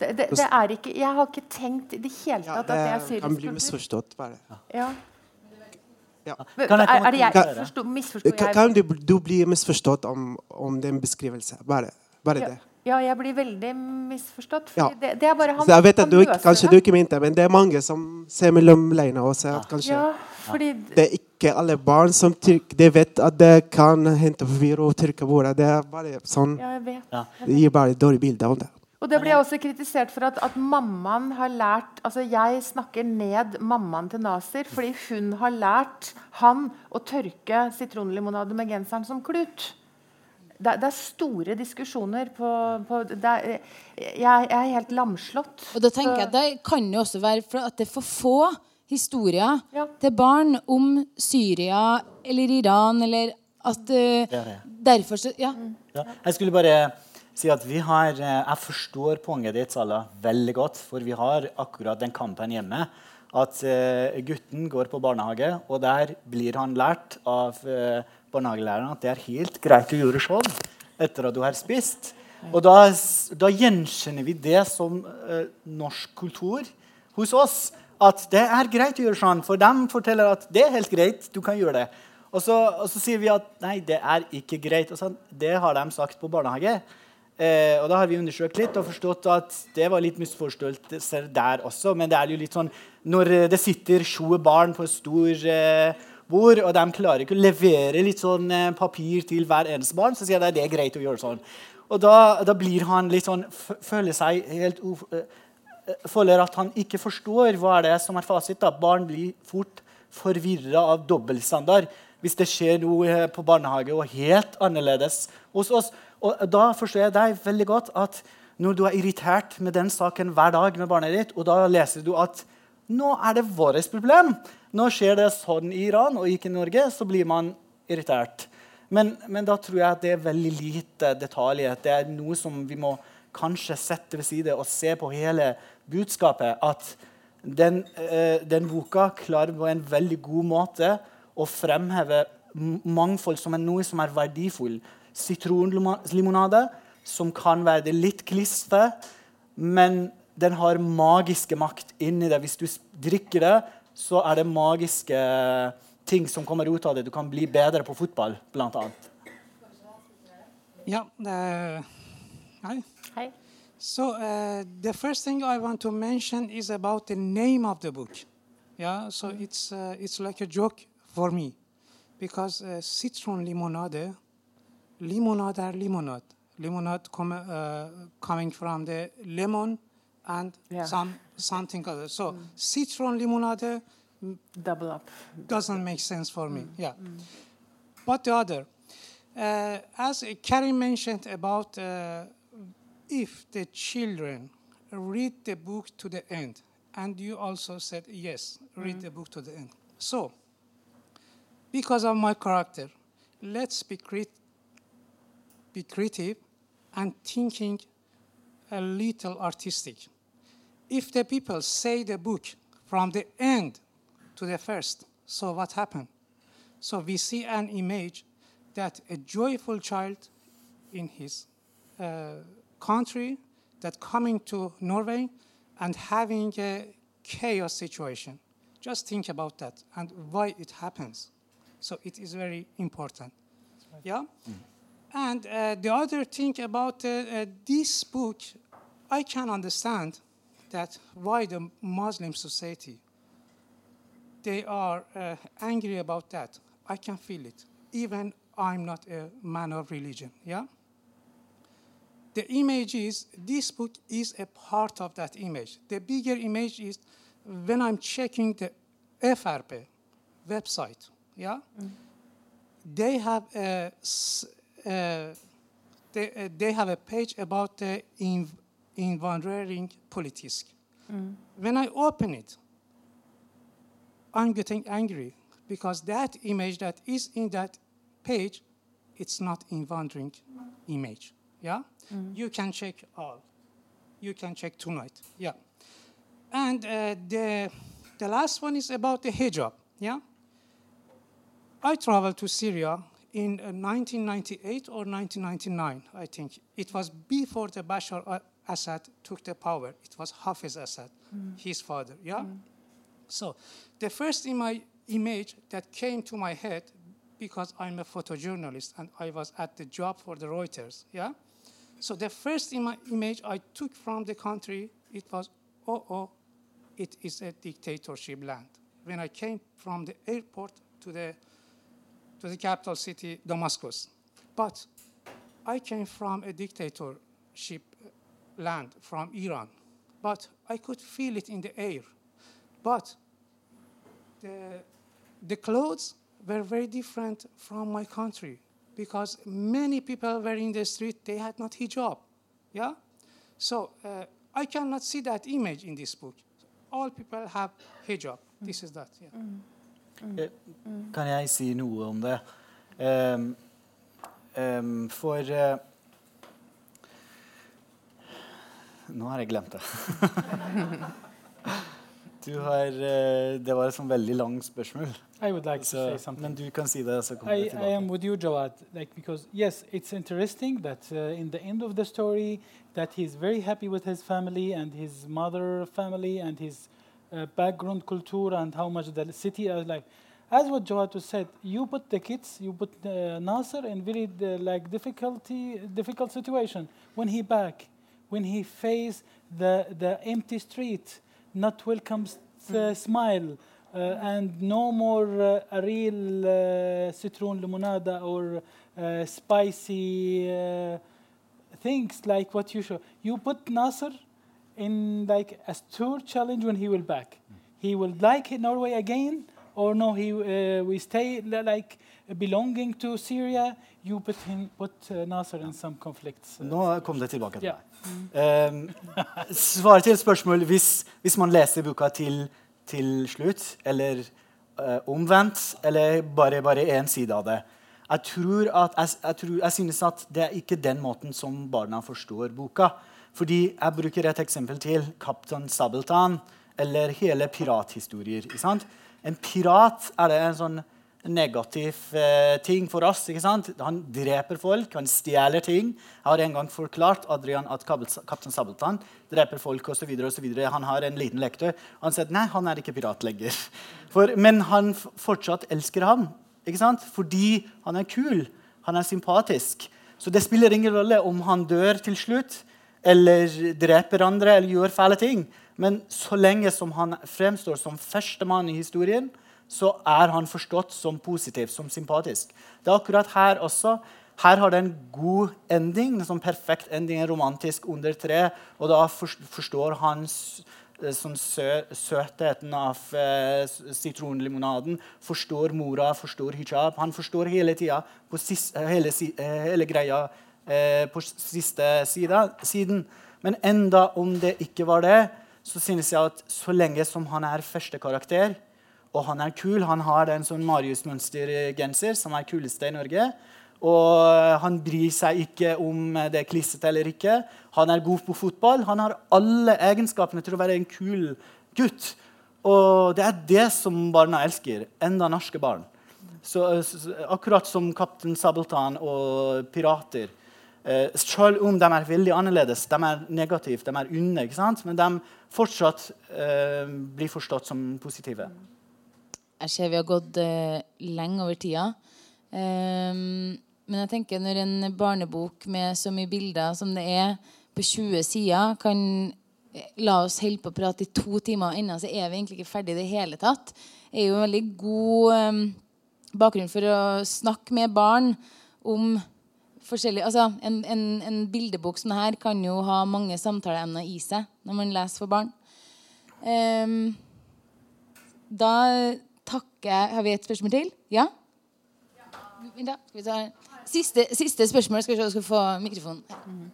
Det, det, det er ikke, jeg har ikke tenkt i det hele Ja, det, at det er syrisk kan bli kultur. misforstått. Bare. Ja. Ja. Kan jeg er, jeg du, du bli misforstått om, om den beskrivelsen? Bare, bare Ja, det. ja, jeg blir veldig misforstått. Ja. Det, det er bare han, Så jeg vet at du ikke, kanskje du ikke mente men det er mange som ser mellom leirene og ser at kanskje Ja, fordi Det er ikke alle barn som tyrk, de vet at det kan hente forvirring og trykke bordet. Det er bare sånn Ja, jeg vet. Det gir bare et dårlig bilde av det. Og det ble jeg også kritisert for at, at mammaen har lært Altså, jeg snakker ned mammaen til Nasir fordi hun har lært han å tørke sitronlimonade med genseren som klut. Det, det er store diskusjoner på, på det er, jeg, jeg er helt lamslått. Og da tenker Så- jeg, Det kan jo også være for at det er for få historier Ja. til barn om Syria eller Iran, eller at uh, Det det. Derfor så Ja. Ja. Jeg skulle bare si at har eh, Jeg forstår poenget ditt, Sala, veldig godt. For vi har akkurat den kampen hjemme. At eh, gutten går på barnehage, og der blir han lært av eh, barnehagelæreren at det er helt greit å gjøre sånn etter at du har spist. Og da, da gjenkjenner vi det som eh, norsk kultur hos oss. At det er greit å gjøre sånn, for de forteller at det er helt greit. du kan gjøre det. Og så, og så sier vi at nei, det er ikke greit. Og sånn, det har de sagt på barnehage. Eh, og da har vi undersøkt litt og forstått at det var litt misforståelser der også. Men det er jo litt sånn når eh, det sitter 20 barn på et stort eh, bord, og de klarer ikke å levere litt sånn eh, papir til hver eneste barn, så sier de at det er greit å gjøre sånn. Og da, da blir han litt sånn Føler seg helt uf eh, føler at han ikke forstår hva er det som er fasit. da. Barn blir fort forvirra av dobbeltstandard hvis det skjer noe eh, på barnehage og helt annerledes hos oss. Og Da forstår jeg deg veldig godt at når du er irritert med den saken hver dag med barnet ditt, og da leser du at nå er det vårt problem, nå skjer det sånn i Iran og ikke i Norge, så blir man irritert. Men, men da tror jeg at det er veldig lite detaljer. Det er noe som vi må kanskje sette ved side og se på hele budskapet. At den, eh, den boka klarer på en veldig god måte å fremheve mangfold som er noe som er verdifull. Sitronlimonade, som kan være det litt kliste, men den har magiske makt inni det. Hvis du drikker det, så er det magiske ting som kommer ut av det. Du kan bli bedre på fotball, blant annet. Ja, Uh, hi. Hei. So uh, the first thing I want to mention is about the name of the book. Yeah. So it's uh, it's like a joke for me, because uh, citron limonade, limonade are limonade, limonade com- uh, coming from the lemon and Yeah. some something other. So citron limonade Double up. doesn't make sense for me. Yeah. But the other, uh, as Karim mentioned about uh, if the children read the book to the end, and you also said yes, read the book to the end. So, because of my character, let's be, crit- be creative and thinking a little artistic. If the people say the book from the end to the first, so what happened? So we see an image that a joyful child in his uh, country that coming to Norway and having a chaos situation. Just think about that and why it happens. So it is very important. Yeah? And uh, the other thing about uh, uh, this book, I can understand that why the Muslim society they are uh, angry about that. I can feel it. Even I'm not a man of religion. Yeah. The image is this book is a part of that image. The bigger image is when I'm checking the FRP website. Yeah. They have a they, uh, they have a page about the inv- invandring politisk. When I open it, I'm getting angry because that image that is in that page, it's not invandering image. Yeah, you can check all. You can check tonight. Yeah, and uh, the the last one is about the hijab. Yeah, I traveled to Syria in uh, 1998 or 1999, I think. It was before the Bashar Assad took the power. It was Hafiz Assad, his father. Yeah. So, the first ima- image that came to my head, because I'm a photojournalist and I was at the job for the Reuters, yeah? So, the first ima- image I took from the country, it was, oh, oh, it is a dictatorship land. When I came from the airport to the, to the capital city, Damascus. But I came from a dictatorship land, from Iran. But I could feel it in the air. But the, the clothes were very different from my country because many people were in the street, they had not hijab. Yeah? So uh, I cannot see that image in this book. All people have hijab. This is that. Yeah. Eh, Kan jeg si noe om det? Um, um, for uh, Nå har jeg glemt det. du har uh, Det var et sånn veldig langt spørsmål. I would like to Så, say something. men du kan si det, så kommer I, jeg I am tilbake. with you, Jawad. Like because yes, it's interesting that uh, in the end of the story, that he's very happy with his family and his mother family and his uh, background culture and how much the city is like. As what was said, you put the kids, you put uh, Nasser in very uh, like difficulty, difficult situation. When he back, when he face the the empty street, not welcome s- uh, smile, uh, and no more uh, a real uh, citron limonada or uh, spicy things like what you show. You put Nasser in like a tour challenge when he will back. He will like Norway again, or no? He uh, we stay li- like belonging to Syria. You put him put uh, Nasser in some conflicts. uh, Nå kom det tilbake til yeah. meg. Um, Svaret til spørsmål hvis, hvis man leser boka til, til slutt, eller uh, omvendt, eller bare, bare én side av det. Jeg tror at, jeg, jeg, tror, jeg synes at det er ikke den måten som barna forstår boka. Fordi jeg bruker et eksempel til. Kaptein Sabeltann, eller hele pirathistorier. En pirat er det en sånn negativ eh, ting for oss. ikke sant? Han dreper folk, han stjeler ting. Jeg har en gang forklart Adrian at kaptein Sabeltann dreper folk osv. Han har en liten leketøy. Han sier nei, han er ikke pirat lenger. For, men han fortsatt elsker ham ikke sant? fordi han er kul, han er sympatisk. Så det spiller ingen rolle om han dør til slutt eller dreper andre eller gjør fæle ting. Men så lenge som han fremstår som førstemann i historien, så er han forstått som positiv, som sympatisk. Det er akkurat her også. Her har det en god ending, en sånn perfekt ending, en romantisk under tre. Og da forstår han eh, sånn sø, søtheten av eh, sitronlimonaden, forstår mora, forstår hijab. Han forstår hele tida, hele, eh, hele greia eh, på siste side, siden. Men enda om det ikke var det, så synes jeg at så lenge som han er første karakter, og han er kul. Han har en sånn Marius-mønstergenser som er kuleste i Norge. Og han bryr seg ikke om det er klissete eller ikke. Han er god på fotball. Han har alle egenskapene til å være en kul gutt. Og det er det som barna elsker. Enda norske barn. Så, akkurat som Kaptein Sabeltann og pirater. Eh, selv om de er veldig annerledes, de er negative, de er onde, men de fortsatt eh, blir forstått som positive. Jeg ser vi har gått eh, lenge over tida. Ehm, men jeg tenker når en barnebok med så mye bilder som det er, på 20 sider, kan eh, la oss holde på å prate i to timer, og ennå så er vi egentlig ikke ferdig i det hele tatt, er jo en veldig god ehm, bakgrunn for å snakke med barn om forskjellig Altså, en, en, en bildebok som her kan jo ha mange samtaleemner i seg når man leser for barn. Um, da takker jeg Har vi et spørsmål til? Ja? Da, Siste, siste spørsmål. Skal vi se, om du skal få mikrofonen.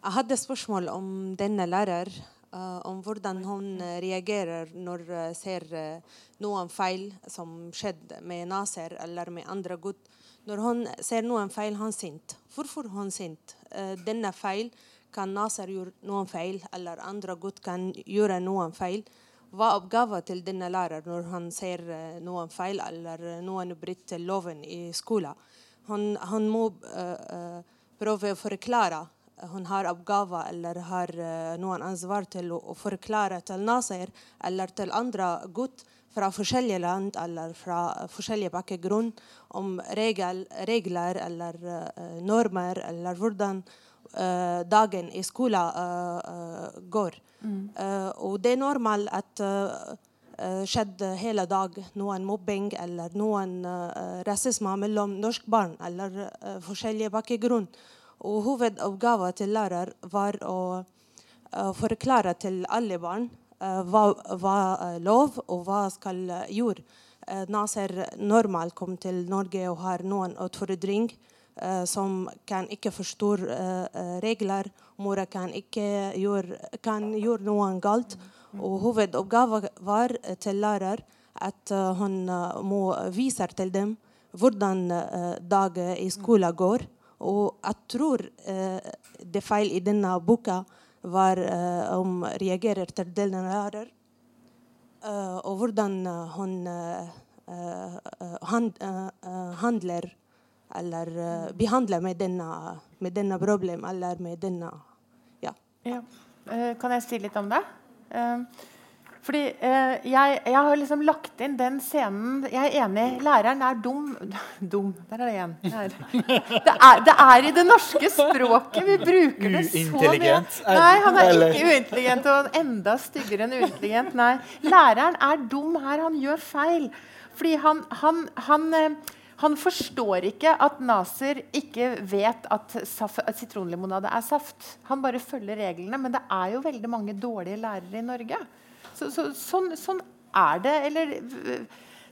Jeg hadde spørsmål om denne lærer. Eh, om hvordan hun eh, reagerer når hun ser eh, noen feil som skjedde med Naser eller med andre gutt. Når hun ser noen feil, han sint. Hvorfor hun sint? Denne feil kan Naser gjøre noen feil, eller andre gutt kan gjøre noen feil. Hva er oppgaven til denne lærer når han ser noen feil eller noen bryter loven i skolen? Han, han må uh, uh, prøve å forklare. Hun har oppgaver eller har eh, noen ansvar til å, forklare til Nasir eller til andre gutt fra forskjellige land eller fra forskjellige bakgrunn om regel, regler eller eh, normer eller hvordan eh, dagen i skolen går. Eh, og det er normalt at uh, skjedde hele dag noen mobbing eller noen rasisme mellom norske barn eller forskjellige bakgrunn. Og hovedoppgaven til lærer var å uh, forklare til alle barn uh, hva, hva er lov og hva skal gjøre. Nasser normalt kom til Norge og har noen utfordring uh, som kan ikke forstå regler. Mora kan ikke gjøre, kan gjøre noe galt. Og hovedoppgaven var eh, til lærer at eh, hun eh, må vise til dem hvordan dagen i skolen går. Og jeg tror uh, det feil i denne boka var uh, om reagerer til denne lærer. og hvordan hun hand, handler eller behandler med denne, med denne problem eller med denne Ja. ja. kan jeg si litt om det? Fordi eh, jeg, jeg, har liksom lagt inn den scenen Jeg er enig. Læreren er dum. Dum. Der er det igjen. Det er, det er i det norske språket. Vi bruker det så mye. Nei, han er ikke uintelligent. Og enda styggere enn uintelligent. Nei. Læreren er dum her. Han gjør feil. Fordi han, han, han eh, han forstår ikke at Naser ikke vet at, at sitronlimonade er saft. Han bare følger reglene. Men det er jo veldig mange dårlige lærere i Norge. Så, så, sånn, sånn, er det. Eller,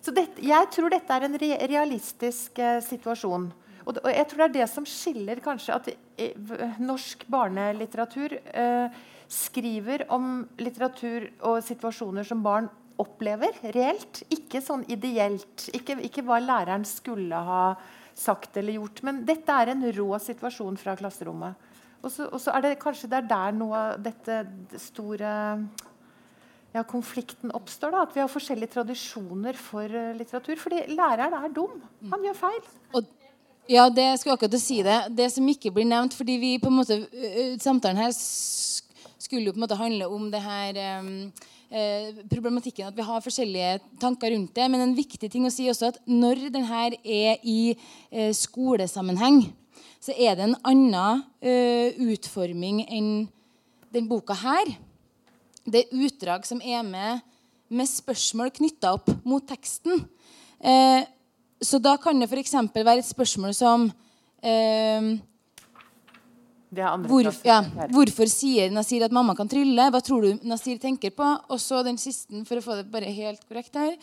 så det, jeg tror dette er en realistisk eh, situasjon. Og, og, jeg tror det er det som skiller kanskje at eh, norsk barnelitteratur eh, skriver om litteratur og situasjoner som barn opplever reelt. Ikke sånn ideelt. Ikke, ikke hva læreren skulle ha sagt eller gjort. Men dette er en rå situasjon fra klasserommet. Og så, er det kanskje det er der noe av dette store ja, konflikten oppstår. da, At vi har forskjellige tradisjoner for uh, litteratur. Fordi læreren er dum. Han gjør feil. Og, ja, det skulle akkurat si det. Det som ikke blir nevnt fordi vi på en måte, uh, Samtalen her skulle jo på en måte handle om det her uh, problematikken at vi har forskjellige tanker rundt det. Men en viktig ting å si også at når den her er i skolesammenheng, så er det en annen utforming enn den boka her det er utdrag som er med med spørsmål knytta opp mot teksten. Eh, så da kan det f.eks. være et spørsmål som eh, hvor, ja, Hvorfor sier Nasir at mamma kan trylle? Hva tror du Nasir tenker på? Og så den siste, for å få det bare helt korrekt her.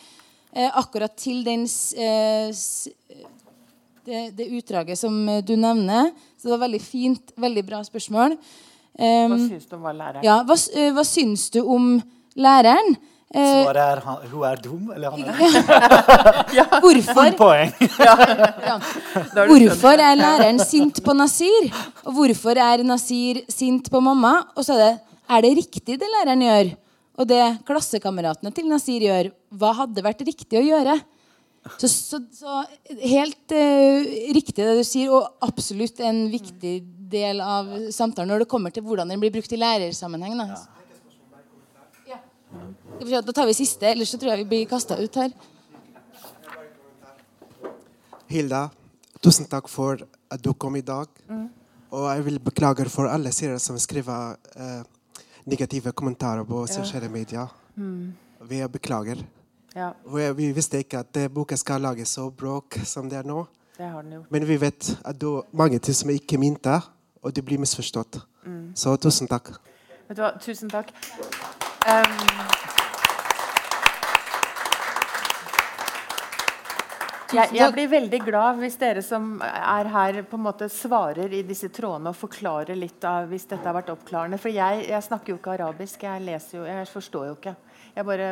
Eh, akkurat til den eh, det, det, utdraget som du nevner. Så det var veldig fint. Veldig bra spørsmål. Um, hva syns du om læreren? Ja, hva, uh, hva syns du om læreren? Uh, Svaret er han, hun er dum, eller han er ja. Hvorfor, ja. hvorfor er læreren sint på Nasir? Og hvorfor er Nasir sint på mamma? Og så er det er det riktig det læreren gjør, og det klassekameratene til Nasir gjør? Hva hadde vært riktig å gjøre? Så, så, så helt uh, riktig det du sier, og absolutt en viktig del av samtalen når det kommer til hvordan den blir brukt i lærersammenheng. Da. Ja. Da tar vi siste, ellers så tror jeg vi blir kasta ut her. Hilda, tusen takk for at du kom i dag. Mm. Og jeg vil beklage for alle seere som skriver eh, negative kommentarer på ja. sosiale medier. Mm. Vi beklager. Ja. Vi visste ikke at boka skal lage så bråk som det er nå. Det har den gjort. Men vi vet at det er mange ting som ikke mente og det blir misforstått. Mm. Så tusen takk. Vet du hva? Tusen takk. Um, jeg, jeg, blir veldig glad hvis dere som er her, på en måte svarer i disse trådene og forklarer litt av hvis dette har vært oppklarende. For jeg, jeg snakker jo ikke arabisk. Jeg leser jo, jeg forstår jo ikke. Jeg bare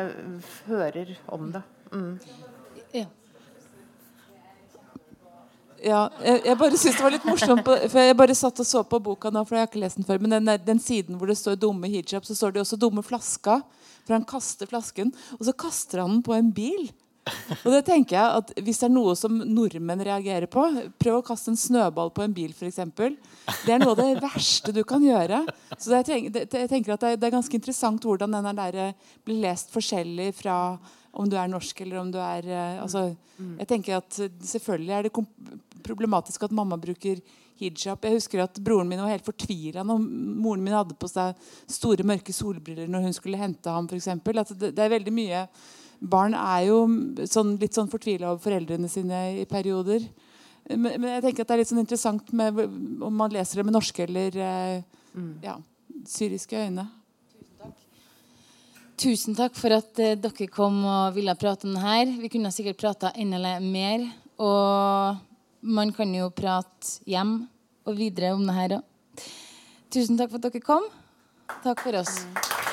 hører om det. Mm. Ja. Ja, jeg, jeg bare synes det var litt morsomt For jeg bare satt og så på boka nå, for jeg har ikke lest den før. Men den, den siden hvor det står 'dumme hijab', så står det også 'dumme flaska'. For han kaster flasken, og så kaster han den på en bil. Og det tenker jeg at Hvis det er noe som nordmenn reagerer på, prøv å kaste en snøball på en bil f.eks. Det er noe av det verste du kan gjøre. Så jeg tenker, at det det er, ganske interessant hvordan den der eh, blir lest forskjellig fra om du er norsk eller om du er eh, altså, Jeg tenker at Selvfølgelig er det problematisk at mamma bruker hijab. Jeg husker at Broren min var helt fortvila når moren min hadde på seg store, mørke solbriller når hun skulle hente ham. For eksempel. at det, det er veldig mye Barn er jo sånn, litt sånn fortvila over foreldrene sine i perioder. Men, men, jeg tenker at det er litt sånn interessant med, om man leser det med norske eller eh, mm. ja, syriske øyne. Tusen takk for at uh, dere kom og ville prate om det her. Vi kunne sikkert prata enda mer. Og man kan jo prate hjem og videre om det her òg. Tusen takk for at dere kom. Takk for oss.